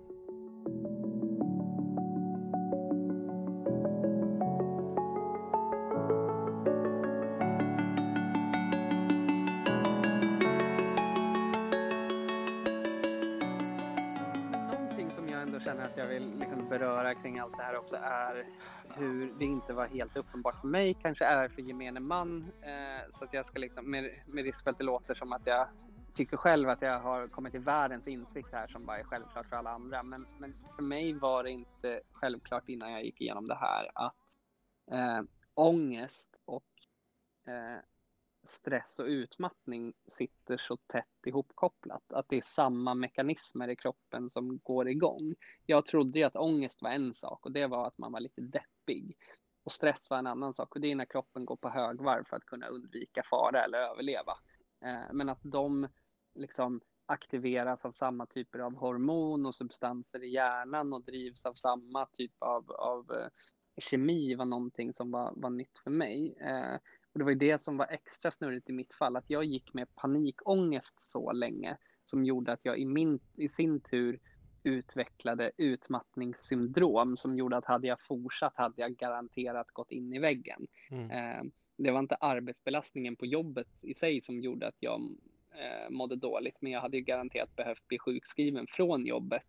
Allt det här också är hur det inte var helt uppenbart för mig, kanske är för gemene man. Eh, så att jag ska liksom, med, med risk för att det låter som att jag tycker själv att jag har kommit till världens insikt här som bara är självklart för alla andra. Men, men för mig var det inte självklart innan jag gick igenom det här att eh, ångest och eh, stress och utmattning sitter så tätt ihopkopplat. Att det är samma mekanismer i kroppen som går igång. Jag trodde ju att ångest var en sak och det var att man var lite deppig. Och stress var en annan sak och det är när kroppen går på högvarv för att kunna undvika fara eller överleva. Eh, men att de liksom aktiveras av samma typer av hormon och substanser i hjärnan och drivs av samma typ av, av eh, kemi var någonting som var, var nytt för mig. Eh, och det var ju det som var extra snurrigt i mitt fall, att jag gick med panikångest så länge som gjorde att jag i, min, i sin tur utvecklade utmattningssyndrom som gjorde att hade jag fortsatt hade jag garanterat gått in i väggen. Mm. Eh, det var inte arbetsbelastningen på jobbet i sig som gjorde att jag eh, mådde dåligt, men jag hade ju garanterat behövt bli sjukskriven från jobbet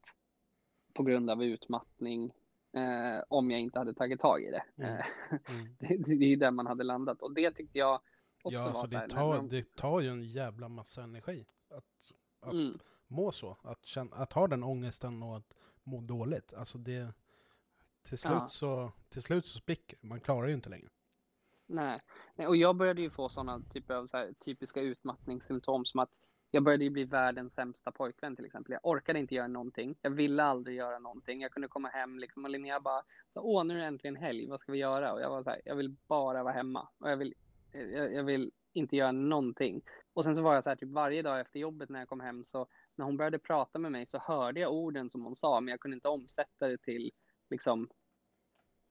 på grund av utmattning eh, om jag inte hade tagit tag i det. Mm. Eh, Mm. det, det är ju där man hade landat och det tyckte jag också Ja, var alltså så här, det, tar, de- det tar ju en jävla massa energi att, att Mm. må så. Att, känna, att ha den ångesten och att må dåligt. Alltså det... Till slut, Ja. så, till slut så spricker. Man klarar ju inte längre. Nej. Nej, och jag började ju få sådana typer av så här, typiska utmattningssymptom som att jag började ju bli världens sämsta pojkvän till exempel. Jag orkade inte göra någonting. Jag ville aldrig göra någonting. Jag kunde komma hem liksom och Linnea bara, så, åh nu är det äntligen helg, vad ska vi göra? Och jag var så här, jag vill bara vara hemma. Och jag vill, jag, jag vill inte göra någonting. Och sen så var jag så här, typ varje dag efter jobbet när jag kom hem så när hon började prata med mig så hörde jag orden som hon sa, men jag kunde inte omsätta det till liksom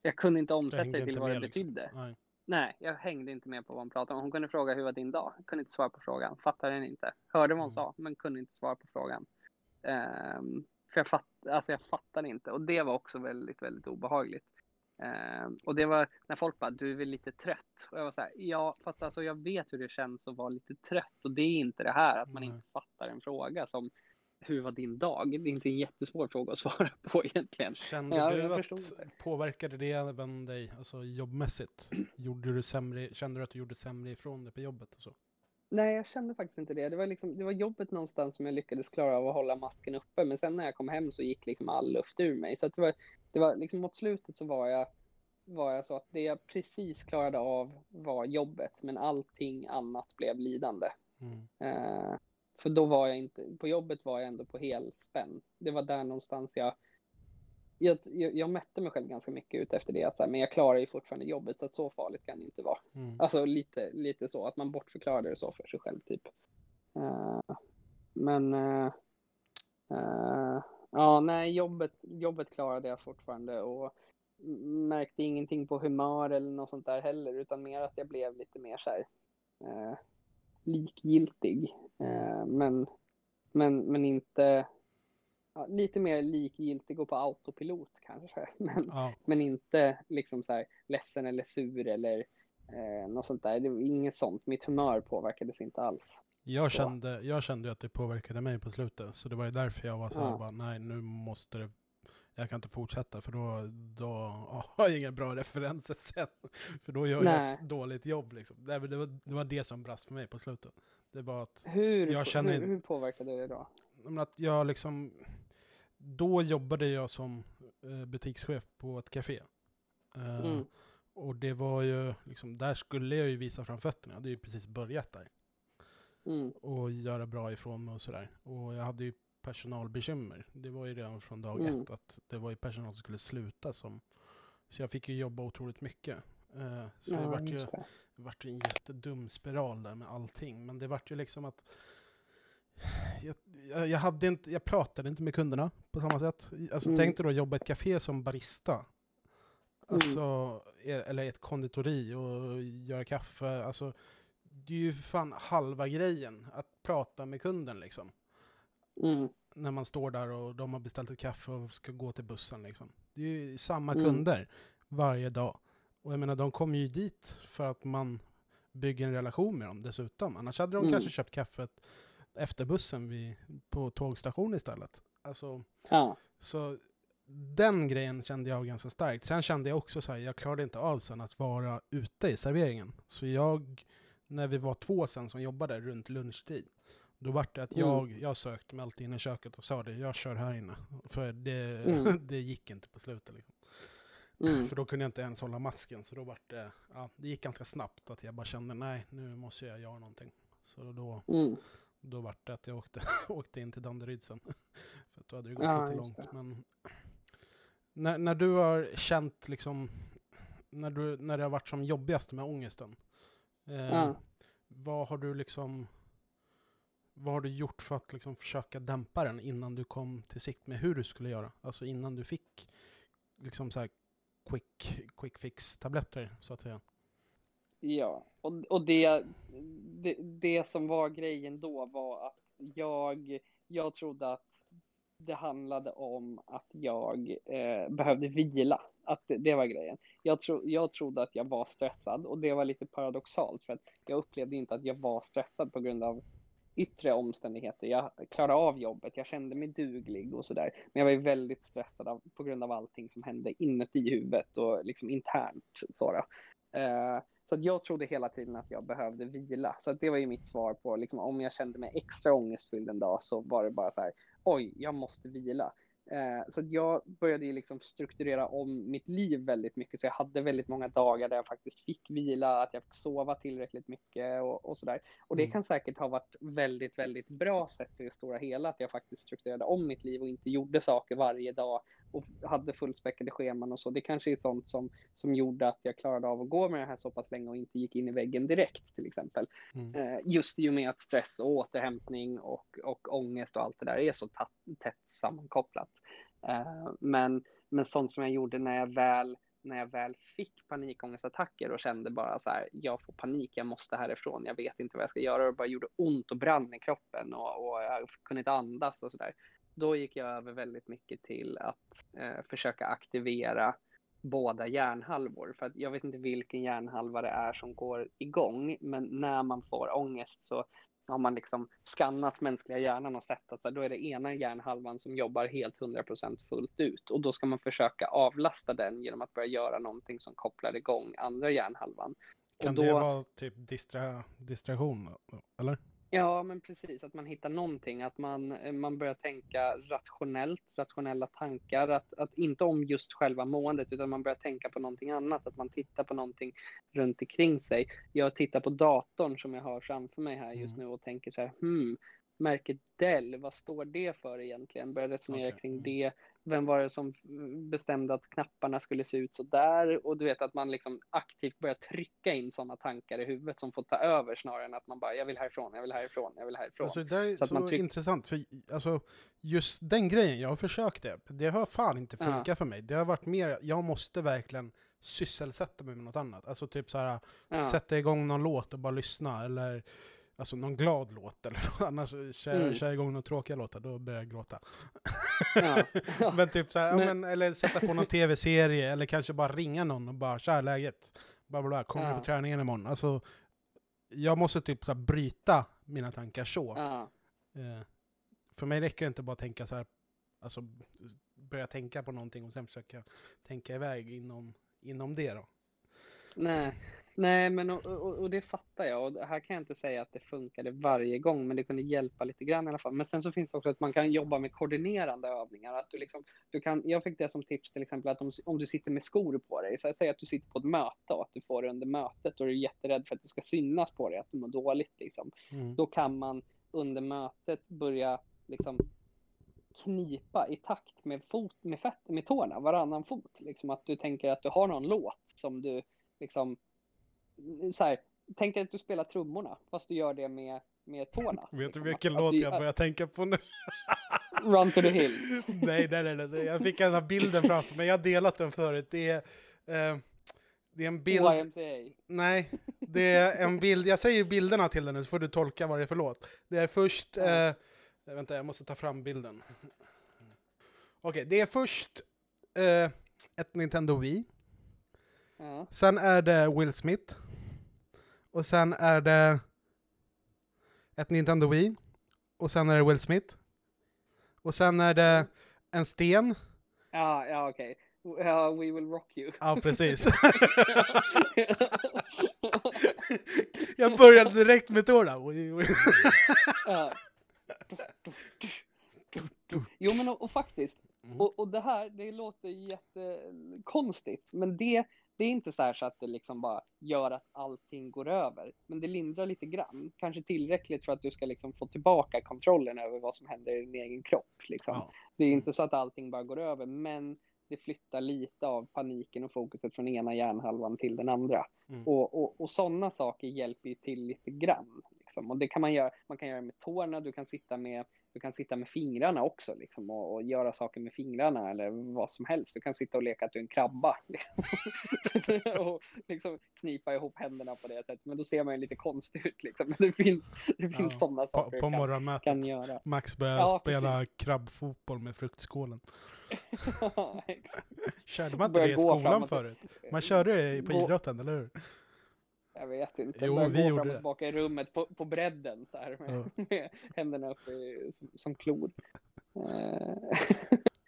jag kunde inte Det omsätta hängde det till vad det liksom. betydde. Nej. Nej, jag hängde inte med på vad hon pratade om. Hon kunde fråga hur var din dag? Jag kunde inte svara på frågan. Fattade den inte. Hörde vad hon Mm. sa, men kunde inte svara på frågan. Ehm, för jag, fatt, alltså jag fattade inte. Och det var också väldigt, väldigt obehagligt. Ehm, och det var när folk bara, du är väl lite trött? Och jag var så här, ja, fast alltså jag vet hur det känns att vara lite trött. Och det är inte det här att man Nej. inte fattar en fråga som hur var din dag? Det är inte en jättesvår fråga att svara på egentligen. Kände Ja, du att, det. påverkade det även dig, alltså jobbmässigt? Gjorde du sämre, kände du att du gjorde sämre ifrån dig på jobbet och så? Nej, jag kände faktiskt inte det. Det var, liksom, det var jobbet någonstans som jag lyckades klara av att hålla masken uppe. Men sen när jag kom hem så gick liksom all luft ur mig. Så det var, det var liksom mot slutet så var jag, var jag så att det jag precis klarade av var jobbet. Men allting annat blev lidande. Mm. Eh, för då var jag inte, på jobbet var jag ändå på helspänn. Det var där någonstans jag, jag, jag, jag mätte mig själv ganska mycket ut efter det. Att så här, men jag klarar ju fortfarande jobbet så att så farligt kan det inte vara. Mm. Alltså lite, lite så, att man bortförklarade det så för sig själv typ. Eh, men eh, eh, ja, nej, jobbet, jobbet klarade jag fortfarande och märkte ingenting på humör eller något sånt där heller, utan mer att jag blev lite mer så här likgiltig. Eh, men, men, men inte ja, lite mer likgiltig och på autopilot kanske. Men, Ja, men inte liksom så här ledsen eller sur eller eh, något sånt där. Det var inget sånt. Mitt humör påverkades inte alls. jag kände, jag kände att det påverkade mig på slutet. Så det var ju därför jag var så här Ja. bara, nej nu måste det, jag kan inte fortsätta för då, då ja, har jag inga bra referenser sen. För då gör jag Nej. ett dåligt jobb liksom. Det var, det, var, det som brast för mig på slutet. Det var att, Hur, Jag känner- hur, hur påverkade det då? att jag liksom, då jobbade jag som eh, butikschef på ett café. Eh, Mm. Och det var ju, liksom, där skulle jag ju visa fram fötterna. Jag hade ju precis börjat där. Mm. och göra bra ifrån mig och sådär. Och jag hade ju personalbekymmer. Det var ju redan från dag Mm. ett att det var ju personal som skulle sluta som... Så jag fick ju jobba otroligt mycket. Eh, så det Ja, vart ju, det. det vart ju en jättedum spiral där med allting. Men det vart ju liksom att... Jag, jag, jag, hade inte, jag pratade inte med kunderna på samma sätt. Alltså Mm. tänk dig då jobba i ett café som barista. Alltså, e- eller ett konditori och göra kaffe. Alltså, det är ju fan halva grejen att prata med kunden liksom. Mm. När man står där och de har beställt ett kaffe och ska gå till bussen liksom. Det är ju samma Mm. kunder varje dag. Och jag menar, de kommer ju dit för att man bygger en relation med dem dessutom. Annars hade de Mm. kanske köpt kaffet efter bussen vid, på tågstation istället. Alltså, Ja. så den grejen kände jag ganska starkt. Sen kände jag också så här, jag klarade inte av sen att vara ute i serveringen. Så jag, när vi var två sen som jobbade runt lunchtid, då var det att Mm. jag, jag sökte mig alltid in i köket och sa det, jag kör här inne. För det, Mm. det gick inte på slutet. Liksom. Mm. För då kunde jag inte ens hålla masken. Så då var det, ja, det gick ganska snabbt att jag bara kände, nej, nu måste jag göra någonting. Så då, Mm. då var det att jag åkte, åkte in till Danderyd sen. För då hade det gått Ja, lite långt. Men när, när du har känt liksom, när, du, när det har varit som jobbigast med ångesten. Eh, Ja. Vad har du liksom, vad har du gjort för att liksom försöka dämpa den innan du kom till sikt med hur du skulle göra? Alltså innan du fick liksom så här quick, quick fix tabletter så att säga. Ja, och, och det, det, det som var grejen då var att jag, jag trodde att det handlade om att jag eh, behövde vila. Att det, det var grejen. Jag, tro, jag trodde att jag var stressad och det var lite paradoxalt för att jag upplevde inte att jag var stressad på grund av yttre omständigheter. Jag klarade av jobbet, jag kände mig duglig och sådär. Men jag var ju väldigt stressad av, på grund av allting som hände inuti huvudet och liksom internt. Sådär. Uh, eh, så att jag trodde hela tiden att jag behövde vila. Så att det var ju mitt svar på liksom, om jag kände mig extra ångestfylld en dag så var det bara så här, oj, jag måste vila. Eh, så jag började ju liksom strukturera om mitt liv väldigt mycket. Så jag hade väldigt många dagar där jag faktiskt fick vila, att jag fick sova tillräckligt mycket och, och sådär. Och det Mm. kan säkert ha varit väldigt, väldigt bra sett i det stora hela, att jag faktiskt strukturerade om mitt liv och inte gjorde saker varje dag och hade fullspäckade scheman och så. Det kanske är sånt som, som gjorde att jag klarade av att gå med det här så pass länge och inte gick in i väggen direkt till exempel. Mm. Eh, just i och med att stress och återhämtning och, och ångest och allt det där är så tätt sammankopplat. Eh, men, men sånt som jag gjorde när jag väl när jag väl fick panikångestattacker och kände bara så här, jag får panik, jag måste härifrån, jag vet inte vad jag ska göra, och det bara gjorde ont och brann i kroppen och, och jag kunde inte andas och sådär. Då gick jag över väldigt mycket till att eh, försöka aktivera båda hjärnhalvor. För att jag vet inte vilken hjärnhalva det är som går igång, men när man får ångest så har man liksom skannat mänskliga hjärnan och sett att så här, då är det ena hjärnhalvan som jobbar helt 100% fullt ut och då ska man försöka avlasta den genom att börja göra någonting som kopplar igång andra hjärnhalvan. Kan och då, det vara typ distra, distraktion? Eller? Ja, men precis. Att man hittar någonting. Att man, man börjar tänka rationellt, rationella tankar. Att, att inte om just själva måendet, utan man börjar tänka på någonting annat. Att man tittar på någonting runt omkring sig. Jag tittar på datorn som jag har framför mig här just Mm. nu och tänker så här, hmm, märket Dell, vad står det för egentligen? Börjar resonera Okej, kring mm. det. Vem var det som bestämde att knapparna skulle se ut så där? Och du vet att man liksom aktivt börjar trycka in sådana tankar i huvudet som får ta över snarare än att man bara, jag vill härifrån, jag vill härifrån, jag vill härifrån. Alltså det där är Så så, tryck- intressant, för alltså, just den grejen, jag har försökt det, det har fan inte Ja. funkat för mig. Det har varit mer, jag måste verkligen sysselsätta mig med något annat. Alltså typ så här, Ja. sätta igång någon låt och bara lyssna, eller alltså någon glad låt, eller något annars kör, Mm. kör igång några tråkiga låtar, då börjar jag gråta. Ja. men typ så här, Men- men, eller sätta på någon tv-serie, eller kanske bara ringa någon och bara tja läget, bla bla bla, kommer du Ja. på träningen imorgon? Alltså, jag måste typ så här, bryta mina tankar så. Ja. Eh, för mig räcker det inte bara att tänka så här, alltså börja tänka på någonting och sen försöka tänka iväg inom, inom det då. Nej, nej men och, och, och det fattar jag. Och här kan jag inte säga att det funkade varje gång, men det kunde hjälpa lite grann i alla fall. Men sen så finns det också att man kan jobba med koordinerande övningar. Att du liksom, du kan, jag fick det som tips till exempel att om, om du sitter med skor på dig, så att säga att du sitter på ett möte och att du får det under mötet och du är jätterädd för att det ska synas på dig att du mår dåligt. Liksom. Mm. Då kan man under mötet börja liksom knipa i takt med, fot, med, fett, med tårna, varannan fot. Liksom att du tänker att du har någon låt som du liksom, så här, tänk dig att du spelar trummorna, fast du gör det med med tårna. Vet du liksom. vilken Att- låt jag börjar tänka på nu? Run to the hills. nej, nej, nej, nej, jag fick den här bilden framför mig. Jag har delat den förut. Det är, eh, det är en bild. YMCA. Nej, det är en bild. Jag säger bilderna till den nu så får du tolka vad det är för låt. Det är först... Eh, vänta, jag måste ta fram bilden. Okej, det är först eh, ett Nintendo Wii. Ja. Sen är det Will Smith. Och sen är det ett Nintendo Wii. Och sen är det Will Smith. Och sen är det en sten. Ja, ja okej. Ja, we will rock you. Ja, precis. Jag började direkt med tårna. Ja. Jo men och, och faktiskt, Mm. och, och det här, det låter jättekonstigt, men det, det är inte så här så att det liksom bara gör att allting går över. Men det lindrar lite grann, kanske tillräckligt för att du ska liksom få tillbaka kontrollen över vad som händer i din egen kropp. Liksom. Ja. Det är inte så att allting bara går över, men det flyttar lite av paniken och fokuset från ena hjärnhalvan till den andra. Mm. Och, och, och sådana saker hjälper ju till lite grann. Liksom. Och det kan man göra, man kan göra med tårna, du kan sitta med, du kan sitta med fingrarna också liksom, och, och göra saker med fingrarna eller vad som helst. Du kan sitta och leka att du är en krabba. Liksom. och liksom knipa ihop händerna på det sättet. Men då ser man ju lite konstig ut. Liksom. Men det finns, det finns Ja, sådana På, saker på du kan, kan göra. Max börjar Ja, spela precis. krabbfotboll med fruktskålen. Körde man inte det i skolan framåt. förut? Man körde det på idrotten, eller hur? Jag vet inte. Jo, vi gjorde det. tillbaka i rummet på, på bredden så här med, med händerna uppe som, som klor. Eh,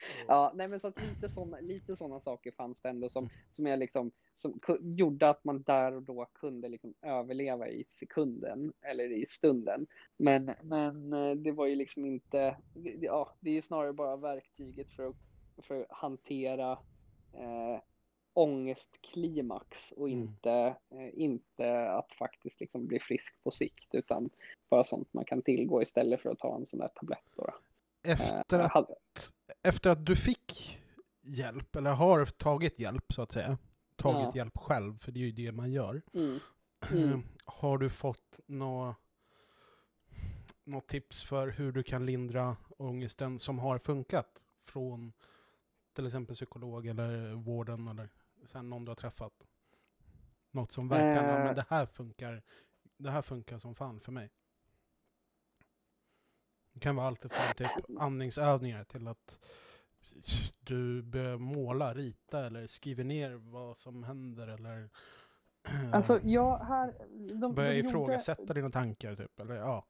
ja, nej men så att lite sådana lite såna saker fanns det ändå som, som, jag liksom, som gjorde att man där och då kunde liksom överleva i sekunden eller i stunden. Men, men eh, det var ju liksom inte, ja, det är ju snarare bara verktyget för att, för att hantera eh, ångestklimax och Mm. inte, eh, inte att faktiskt liksom bli frisk på sikt utan bara sånt man kan tillgå istället för att ta en sån där tablett. Då. Efter Eh, att, hade- efter att du fick hjälp, eller har tagit hjälp så att säga, tagit Ja. hjälp själv, för det är ju det man gör. mm, Mm. Har du fått något något tips för hur du kan lindra ångesten som har funkat från till exempel psykolog eller vården eller sen någon du har träffat? Något som ja, Eh. men det här funkar, det här funkar som fan för mig. Det kan vara allt från typ andningsövningar till att du börjar måla, rita eller skriver ner vad som händer eller Alltså, jag här... De, börjar de, gjorde, ifrågasätta dina tankar typ. Eller, ja.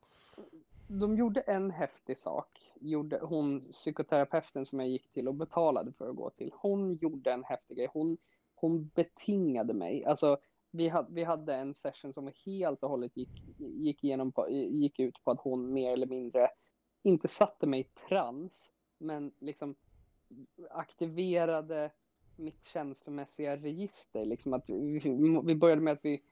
de gjorde en häftig sak. Gjorde, hon, psykoterapeuten som jag gick till och betalade för att gå till, hon gjorde en häftig grej. Hon, hon betingade mig. Alltså, vi, hade, vi hade en session som helt och hållet gick, gick, igenom på, gick ut på att hon mer eller mindre, inte satte mig i trans, men liksom aktiverade mitt känslomässiga register. Liksom att vi, vi började med att vi,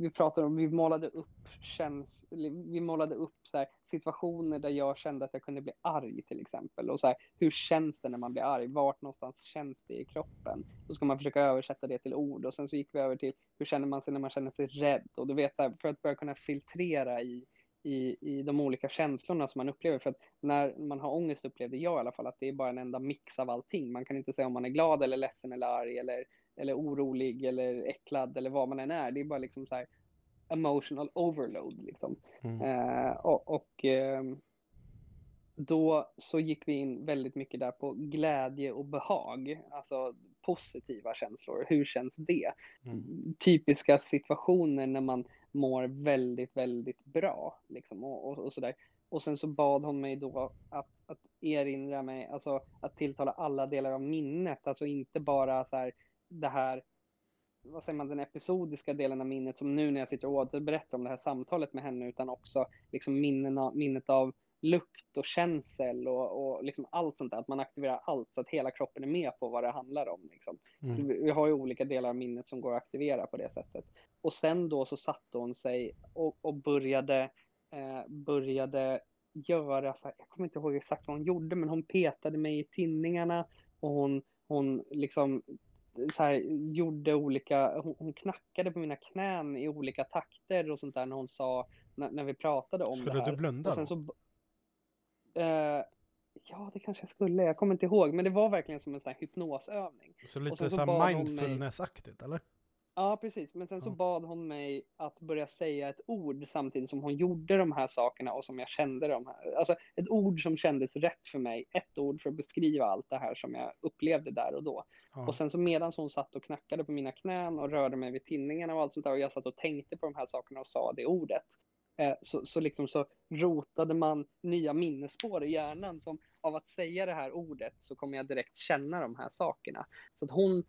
vi pratade om, vi målade upp, käns, vi målade upp så här, situationer där jag kände att jag kunde bli arg till exempel. Och så här, hur känns det när man blir arg? Vart någonstans känns det i kroppen? Då ska man försöka översätta det till ord. Och sen så gick vi över till hur känner man sig när man känner sig rädd? Och du vet, så här, för att börja kunna filtrera i, i, i de olika känslorna som man upplever. För att när man har ångest upplevde jag i alla fall att det är bara en enda mix av allting. Man kan inte säga om man är glad eller ledsen eller arg eller, eller orolig eller äcklad eller vad man än är. Det är bara liksom så här emotional overload liksom. Mm. Eh, och och ehm, då så gick vi in väldigt mycket där på glädje och behag, alltså positiva känslor. Hur känns det? Mm. Typiska situationer när man mår väldigt, väldigt bra liksom och, och, och sådär. Och sen så bad hon mig då att, att erinra mig, alltså att tilltala alla delar av minnet, alltså inte bara så här det här vad säger man, den episodiska delen av minnet som nu när jag sitter och återberättar om det här samtalet med henne utan också liksom minnena, minnet av lukt och känsel och, och liksom allt sånt där, att man aktiverar allt så att hela kroppen är med på vad det handlar om. Liksom. Mm. Vi har ju olika delar av minnet som går att aktivera på det sättet. Och sen då så satte hon sig och, och började, eh, började göra, så här, jag kommer inte ihåg exakt vad hon gjorde, men hon petade mig i tinningarna och hon, hon liksom så här, gjorde olika, hon, hon knackade på mina knän i olika takter och sånt där när hon sa när, när vi pratade om Skulle det här. du blunda Och sen så, eh, ja, det kanske jag skulle. Jag kommer inte ihåg. Men det var verkligen som en sån här hypnosövning. Så lite så så mig- mindfulness-aktigt, eller? Ja, precis. Men sen så Ja. bad hon mig att börja säga ett ord samtidigt som hon gjorde de här sakerna och som jag kände de här. Alltså ett ord som kändes rätt för mig. Ett ord för att beskriva allt det här som jag upplevde där och då. Ja. Och sen så medan hon satt och knackade på mina knän och rörde mig vid tinningarna och allt sånt där och jag satt och tänkte på de här sakerna och sa det ordet. Eh, så, så liksom så rotade man nya minnesspår i hjärnan som av att säga det här ordet så kommer jag direkt känna de här sakerna. Så att hon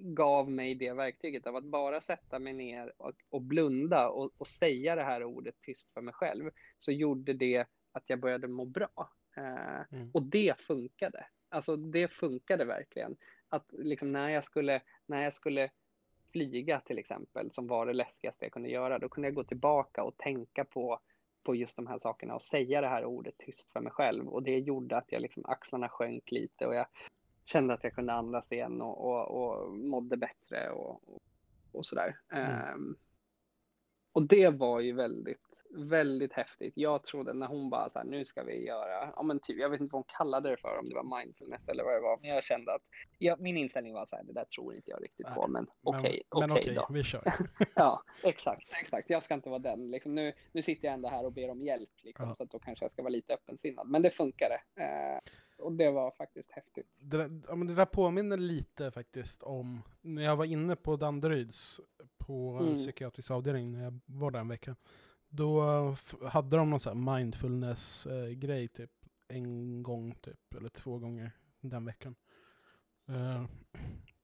gav mig det verktyget av att bara sätta mig ner och, och blunda och, och säga det här ordet tyst för mig själv. Så gjorde det att jag började må bra. Eh, Mm. och det funkade. Alltså det funkade verkligen. Att liksom när jag skulle, när jag skulle flyga till exempel, som var det läskigaste jag kunde göra, då kunde jag gå tillbaka och tänka på, på just de här sakerna och säga det här ordet tyst för mig själv. Och det gjorde att jag liksom, axlarna sjönk lite och jag kände att jag kunde andas igen och, och, och mådde bättre och, och, och sådär. Mm. Ehm, och det var ju väldigt, väldigt häftigt. Jag trodde när hon bara så här, nu ska vi göra, ja men typ, jag vet inte vad hon kallade det för, om det var mindfulness eller vad det var, men jag kände att, ja, min inställning var så här, det där tror inte jag riktigt på, men okej, men okej okej, då. vi kör. Ja, exakt, exakt. Jag ska inte vara den. Liksom, nu, nu sitter jag ändå här och ber om hjälp, liksom, Ja. så att då kanske jag ska vara lite öppensinnad. Men det funkade. Eh, och det var faktiskt häftigt. Det där, ja, men det där påminner lite faktiskt om när jag var inne på Danderyds på Mm. psykiatrisk avdelning när jag var där en vecka. Då eh, hade de någon sån här mindfulness-grej typ en gång typ, eller två gånger den veckan. Eh,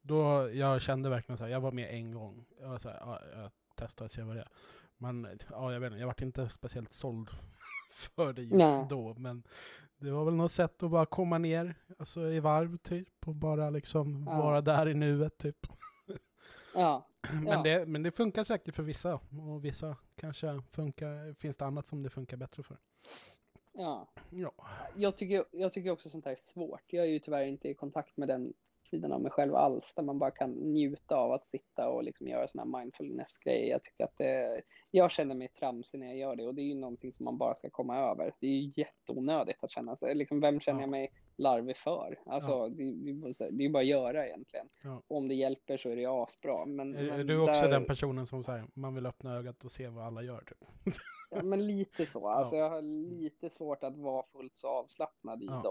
då jag kände verkligen så här, jag var med en gång. Jag var så här, ja, jag testade att se vad det är. Men ja, jag vet inte, jag vart inte speciellt såld för det just Nej. då. Men det var väl något sätt att bara komma ner alltså, i varv typ och bara liksom Ja. vara där i nuet typ. Ja, Men, Ja. det, men det funkar säkert för vissa och vissa kanske funkar, finns det annat som det funkar bättre för. ja. Ja, Jag, tycker, jag tycker också sånt här är svårt. Jag är ju tyvärr inte i kontakt med den sidan av mig själv alls, där man bara kan njuta av att sitta och liksom göra såna här mindfulness-grejer. Jag tycker att det, jag känner mig tramsig när jag gör det och det är ju någonting som man bara ska komma över. Det är ju jätteonödigt att känna sig, liksom vem känner Ja. jag mig larvig för? Alltså, Ja. det, det, är ju bara att göra egentligen. Ja. Och om det hjälper så är det ju asbra. Men, är, men är du också där- den personen som säger man vill öppna ögat och se vad alla gör typ? Ja, men lite så. Alltså, jag har lite svårt att vara fullt så avslappnad i Ja.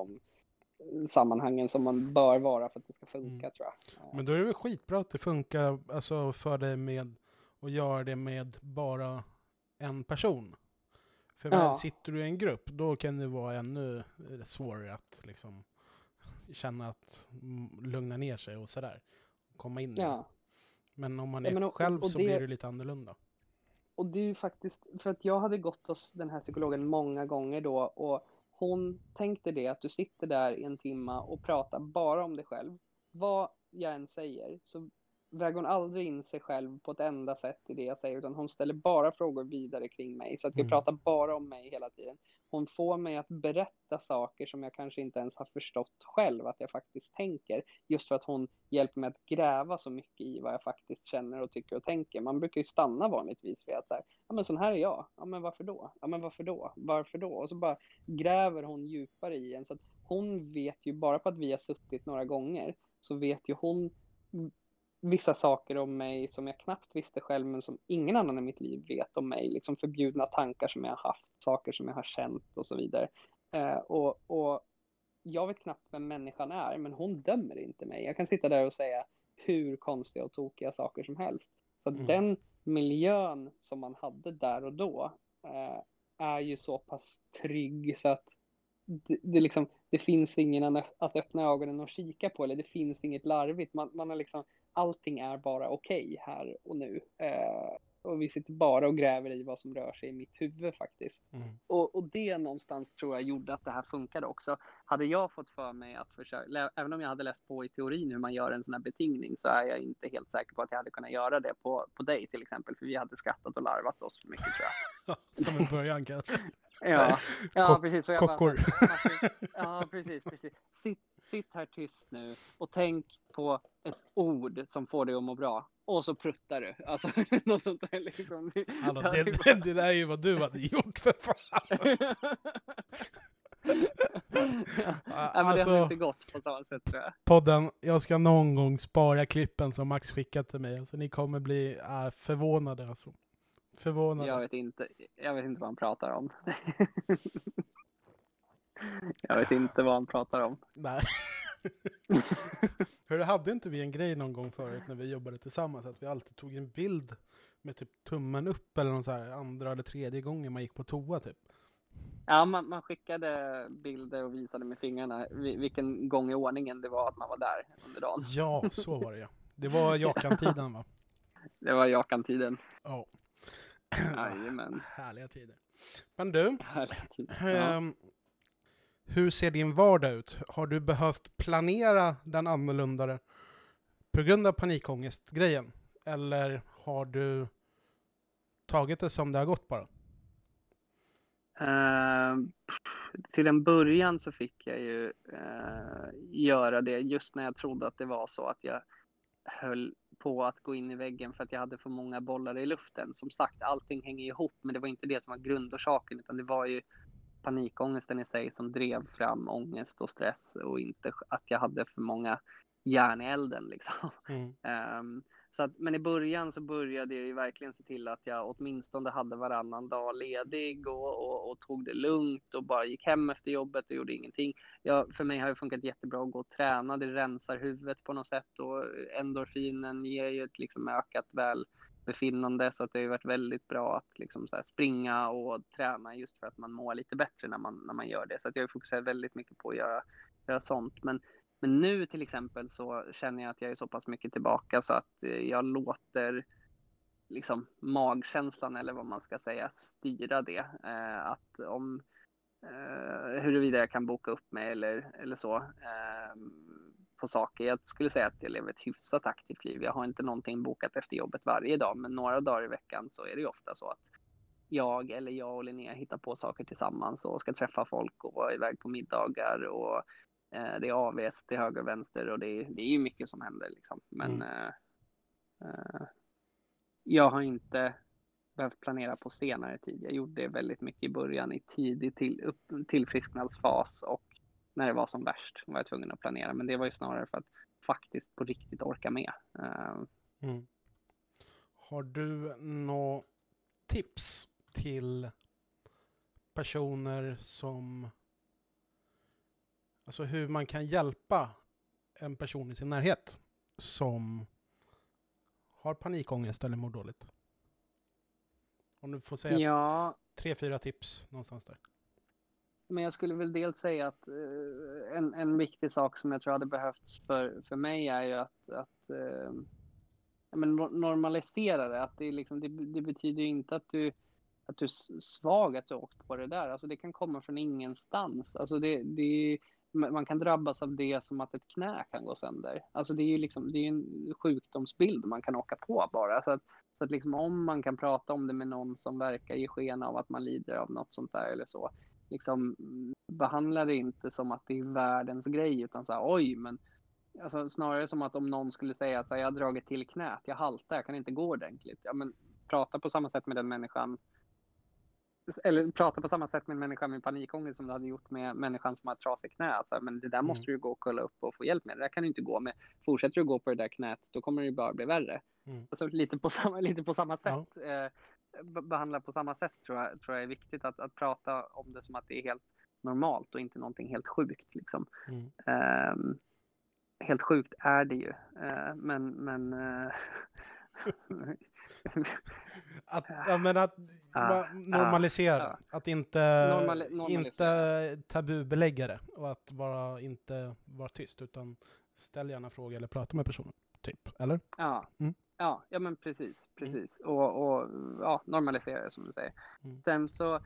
Sammanhangen som man bör vara för att det ska funka, Mm. tror jag. Men då är det väl skitbra att det funkar alltså, för dig med att göra det med bara en person. För Ja. sitter du i en grupp, då kan det vara ännu svårare att liksom känna att lugna ner sig och sådär. Komma in i. Ja. Men om man Ja, är men och- själv och så det- blir det lite annorlunda. Och det är ju faktiskt, för att jag hade gått hos den här psykologen många gånger då och hon tänkte det att du sitter där i en timma och pratar bara om dig själv. Vad jag än säger så väger hon aldrig in sig själv på ett enda sätt i det jag säger utan hon ställer bara frågor vidare kring mig så att vi Mm. pratar bara om mig hela tiden. Hon får mig att berätta saker som jag kanske inte ens har förstått själv att jag faktiskt tänker just för att hon hjälper mig att gräva så mycket i vad jag faktiskt känner och tycker och tänker. Man brukar ju stanna vanligtvis vid att så här, ja men sån här är jag, ja men varför då? Ja men varför då? Varför då? Och så bara gräver hon djupare i en så att hon vet ju bara på att vi har suttit några gånger så vet ju hon vissa saker om mig som jag knappt visste själv men som ingen annan i mitt liv vet om mig. Liksom förbjudna tankar som jag har haft, saker som jag har känt och så vidare. Eh, och, och jag vet knappt vem människan är men hon dömer inte mig. Jag kan sitta där och säga hur konstiga och tokiga saker som helst. Så att Mm. den miljön som man hade där och då eh, är ju så pass trygg så att det, det, liksom, det finns ingen att öppna ögonen och kika på eller det finns inget larvigt. Man, man har liksom, allting är bara okej här och nu. Eh, och vi sitter bara och gräver i vad som rör sig i mitt huvud faktiskt. Mm. Och, och det någonstans tror jag gjorde att det här funkade också. Hade jag fått för mig att försöka, även om jag hade läst på i teorin hur man gör en sån här betingning så är jag inte helt säker på att jag hade kunnat göra det på, på dig till exempel. För vi hade skrattat och larvat oss för mycket tror jag. Som en början kanske. Ja, ja precis. Så jag bara, kockor. Ja, precis, precis. Sitt, sitt här tyst nu och tänk på ett ord som får dig att må bra och så pruttar du. Alltså något sånt där liksom. Hallå, det, det, det där är ju vad du hade gjort för fan. ja, men det alltså- har inte gått på samma sätt tror jag. Podden, jag ska någon gång spara klippen som Max skickat till mig. Alltså, ni kommer bli äh, förvånade alltså. Förvånade. Jag vet inte, jag vet inte vad han pratar om. jag vet inte vad han pratar om. Nej. Hur hade inte vi en grej någon gång förut när vi jobbade tillsammans? Att vi alltid tog en bild med typ tummen upp eller någon så här andra eller tredje gången man gick på toa typ. Ja, man, man skickade bilder och visade med fingrarna vi- vilken gång i ordningen det var att man var där under dagen. Ja, så var det ja. Det var Jakan-tiden va? Det var Jakan-tiden. Ja. Jajamän. Härliga tider. Men du, Härlig tid. Ja hur ser din vardag ut? Har du behövt planera den annorlunda på grund av panikångestgrejen? Eller har du tagit det som det har gått bara? Uh, till en början så fick jag ju uh, göra det just när jag trodde att det var så att jag höll på att gå in i väggen för att jag hade för många bollar i luften. Som sagt, allting hänger ihop, men det var inte det som var grundorsaken, utan det var ju panikångesten i sig som drev fram ångest och stress och inte att jag hade för många järn i elden liksom. Mm. Ehm, så att, men i början så började jag ju verkligen se till att jag åtminstone hade varannan dag ledig och, och, och tog det lugnt och bara gick hem efter jobbet och gjorde ingenting. Jag, för mig har det funkat jättebra att gå och träna. Det rensar huvudet på något sätt och endorfinen ger ju ett liksom ökat välbefinnande så att det har varit väldigt bra att liksom så här springa och träna just för att man mår lite bättre när man, när man gör det. Så att jag har fokuserat väldigt mycket på att göra, göra sånt. Men men nu till exempel så känner jag att jag är så pass mycket tillbaka så att eh, jag låter liksom magkänslan eller vad man ska säga styra det. Eh, att om eh, huruvida jag kan boka upp mig eller, eller så eh, på saker. Jag skulle säga att jag lever ett hyfsat aktivt liv. Jag har inte någonting bokat efter jobbet varje dag, men några dagar i veckan så är det ju ofta så att jag eller jag och Linnea hittar på saker tillsammans och ska träffa folk och vara iväg på middagar och Eh, det är AVS till höger och vänster och det är, det är ju mycket som händer liksom. Men Mm. eh, eh, jag har inte behövt planera på senare tid. Jag gjorde det väldigt mycket i början i tidig till, upp, tillfrisknadsfas och när det var som värst var jag tvungen att planera. Men det var ju snarare för att faktiskt på riktigt orka med. Eh, Mm. Har du några tips till personer som... Alltså hur man kan hjälpa en person i sin närhet som har panikångest eller mår dåligt? Om du får säga ja, tre, fyra tips någonstans där. Men jag skulle väl dels säga att eh, en, en viktig sak som jag tror hade behövts för, för mig är ju att, att eh, men normalisera det. Att det, liksom, det, det betyder ju inte att du, att du är svag att du har åkt på det där. Alltså det kan komma från ingenstans. Alltså det, det är, man man kan drabbas av det som att ett knä kan gå sönder. Alltså det är ju liksom, det är en sjukdomsbild man kan åka på bara. Så att, så att liksom om man kan prata om det med någon som verkar ge sken av att man lider av något sånt där eller så. Liksom mm, behandla det inte som att det är världens grej utan så här, oj men alltså, snarare som att om någon skulle säga att här, jag har dragit till knät, jag haltar, jag kan inte gå ordentligt. Ja, men prata på samma sätt med den människan eller prata på samma sätt med en människa med panikångest som du hade gjort med människan som har ett trasigt knä. Alltså, men det där Mm. måste du gå och kolla upp och få hjälp med. Det där kan du inte gå med. Fortsätter du gå på det där knät, då kommer det bara bli värre. Mm. Alltså, lite, på samma, lite på samma Ja. sätt. Eh, be- behandla på samma sätt tror jag, tror jag är viktigt. Att, att prata om det som att det är helt normalt och inte någonting helt sjukt. Liksom. Mm. Ehm, helt sjukt är det ju. Eh, men men eh, Att, ja, men att Ah, normalisera. ah. Att inte, Normali- normalisera. inte tabubelägga det. Och att bara inte vara tyst. Utan ställ gärna fråga eller prata med personen. Typ. Eller? Ja, Mm. Ja, ja men precis, precis. Och, och ja, normalisera det som du säger. Mm. Sen så,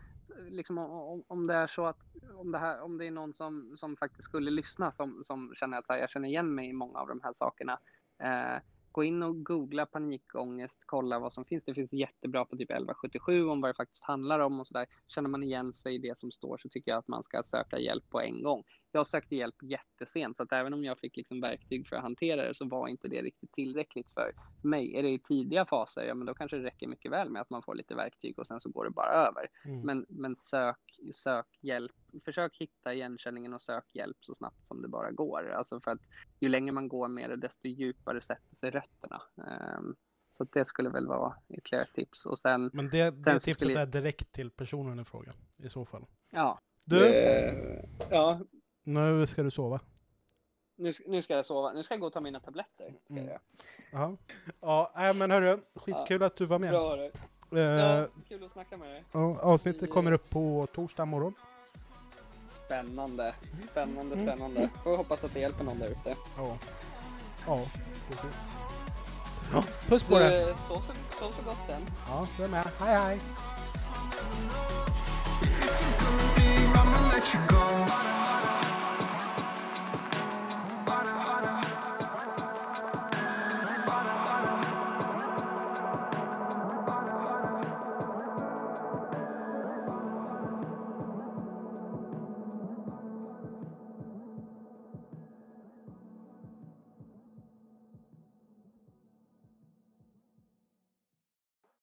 liksom om, om- det är så att, om det, här, om det är någon som, som faktiskt skulle lyssna som, som känner att här, jag känner igen mig i många av de här sakerna. Eh, gå in och googla panikångest, kolla vad som finns. Det finns jättebra på typ 1177 om vad det faktiskt handlar om och sådär. Känner man igen sig i det som står så tycker jag att man ska söka hjälp på en gång. Jag sökte hjälp jättesent så att även om jag fick liksom verktyg för att hantera det så var inte det riktigt tillräckligt för mig. Är det i tidiga faser, ja men då kanske det räcker mycket väl med att man får lite verktyg och sen så går det bara över. Mm. Men, men sök, sök hjälp, försök hitta igenkänningen och sök hjälp så snabbt som det bara går. Alltså för att ju längre man går med det, desto djupare sätter sig rötterna. Ehm, så det skulle väl vara ytterligare ett tips. Och sen, Men det, det Sen tipset skulle- är direkt till personen i fråga i så fall. ja. Du, Eh, ja, nu ska du sova. nu, nu ska jag sova. Nu ska jag gå och ta mina tabletter. Ska jag Mm. göra. Ja, ja nej, men hörru, skitkul att du var med. Bra du. Eh, Ja, kul att snacka med dig. ja, avsnittet kommer upp på torsdag morgon. Spännande, spännande, Mm. spännande. Får hoppas att det hjälper någon där ute. Ja, ja precis. Ja, puss på dig. Sov så, så gott sen. Ja, du är med. Hej hej.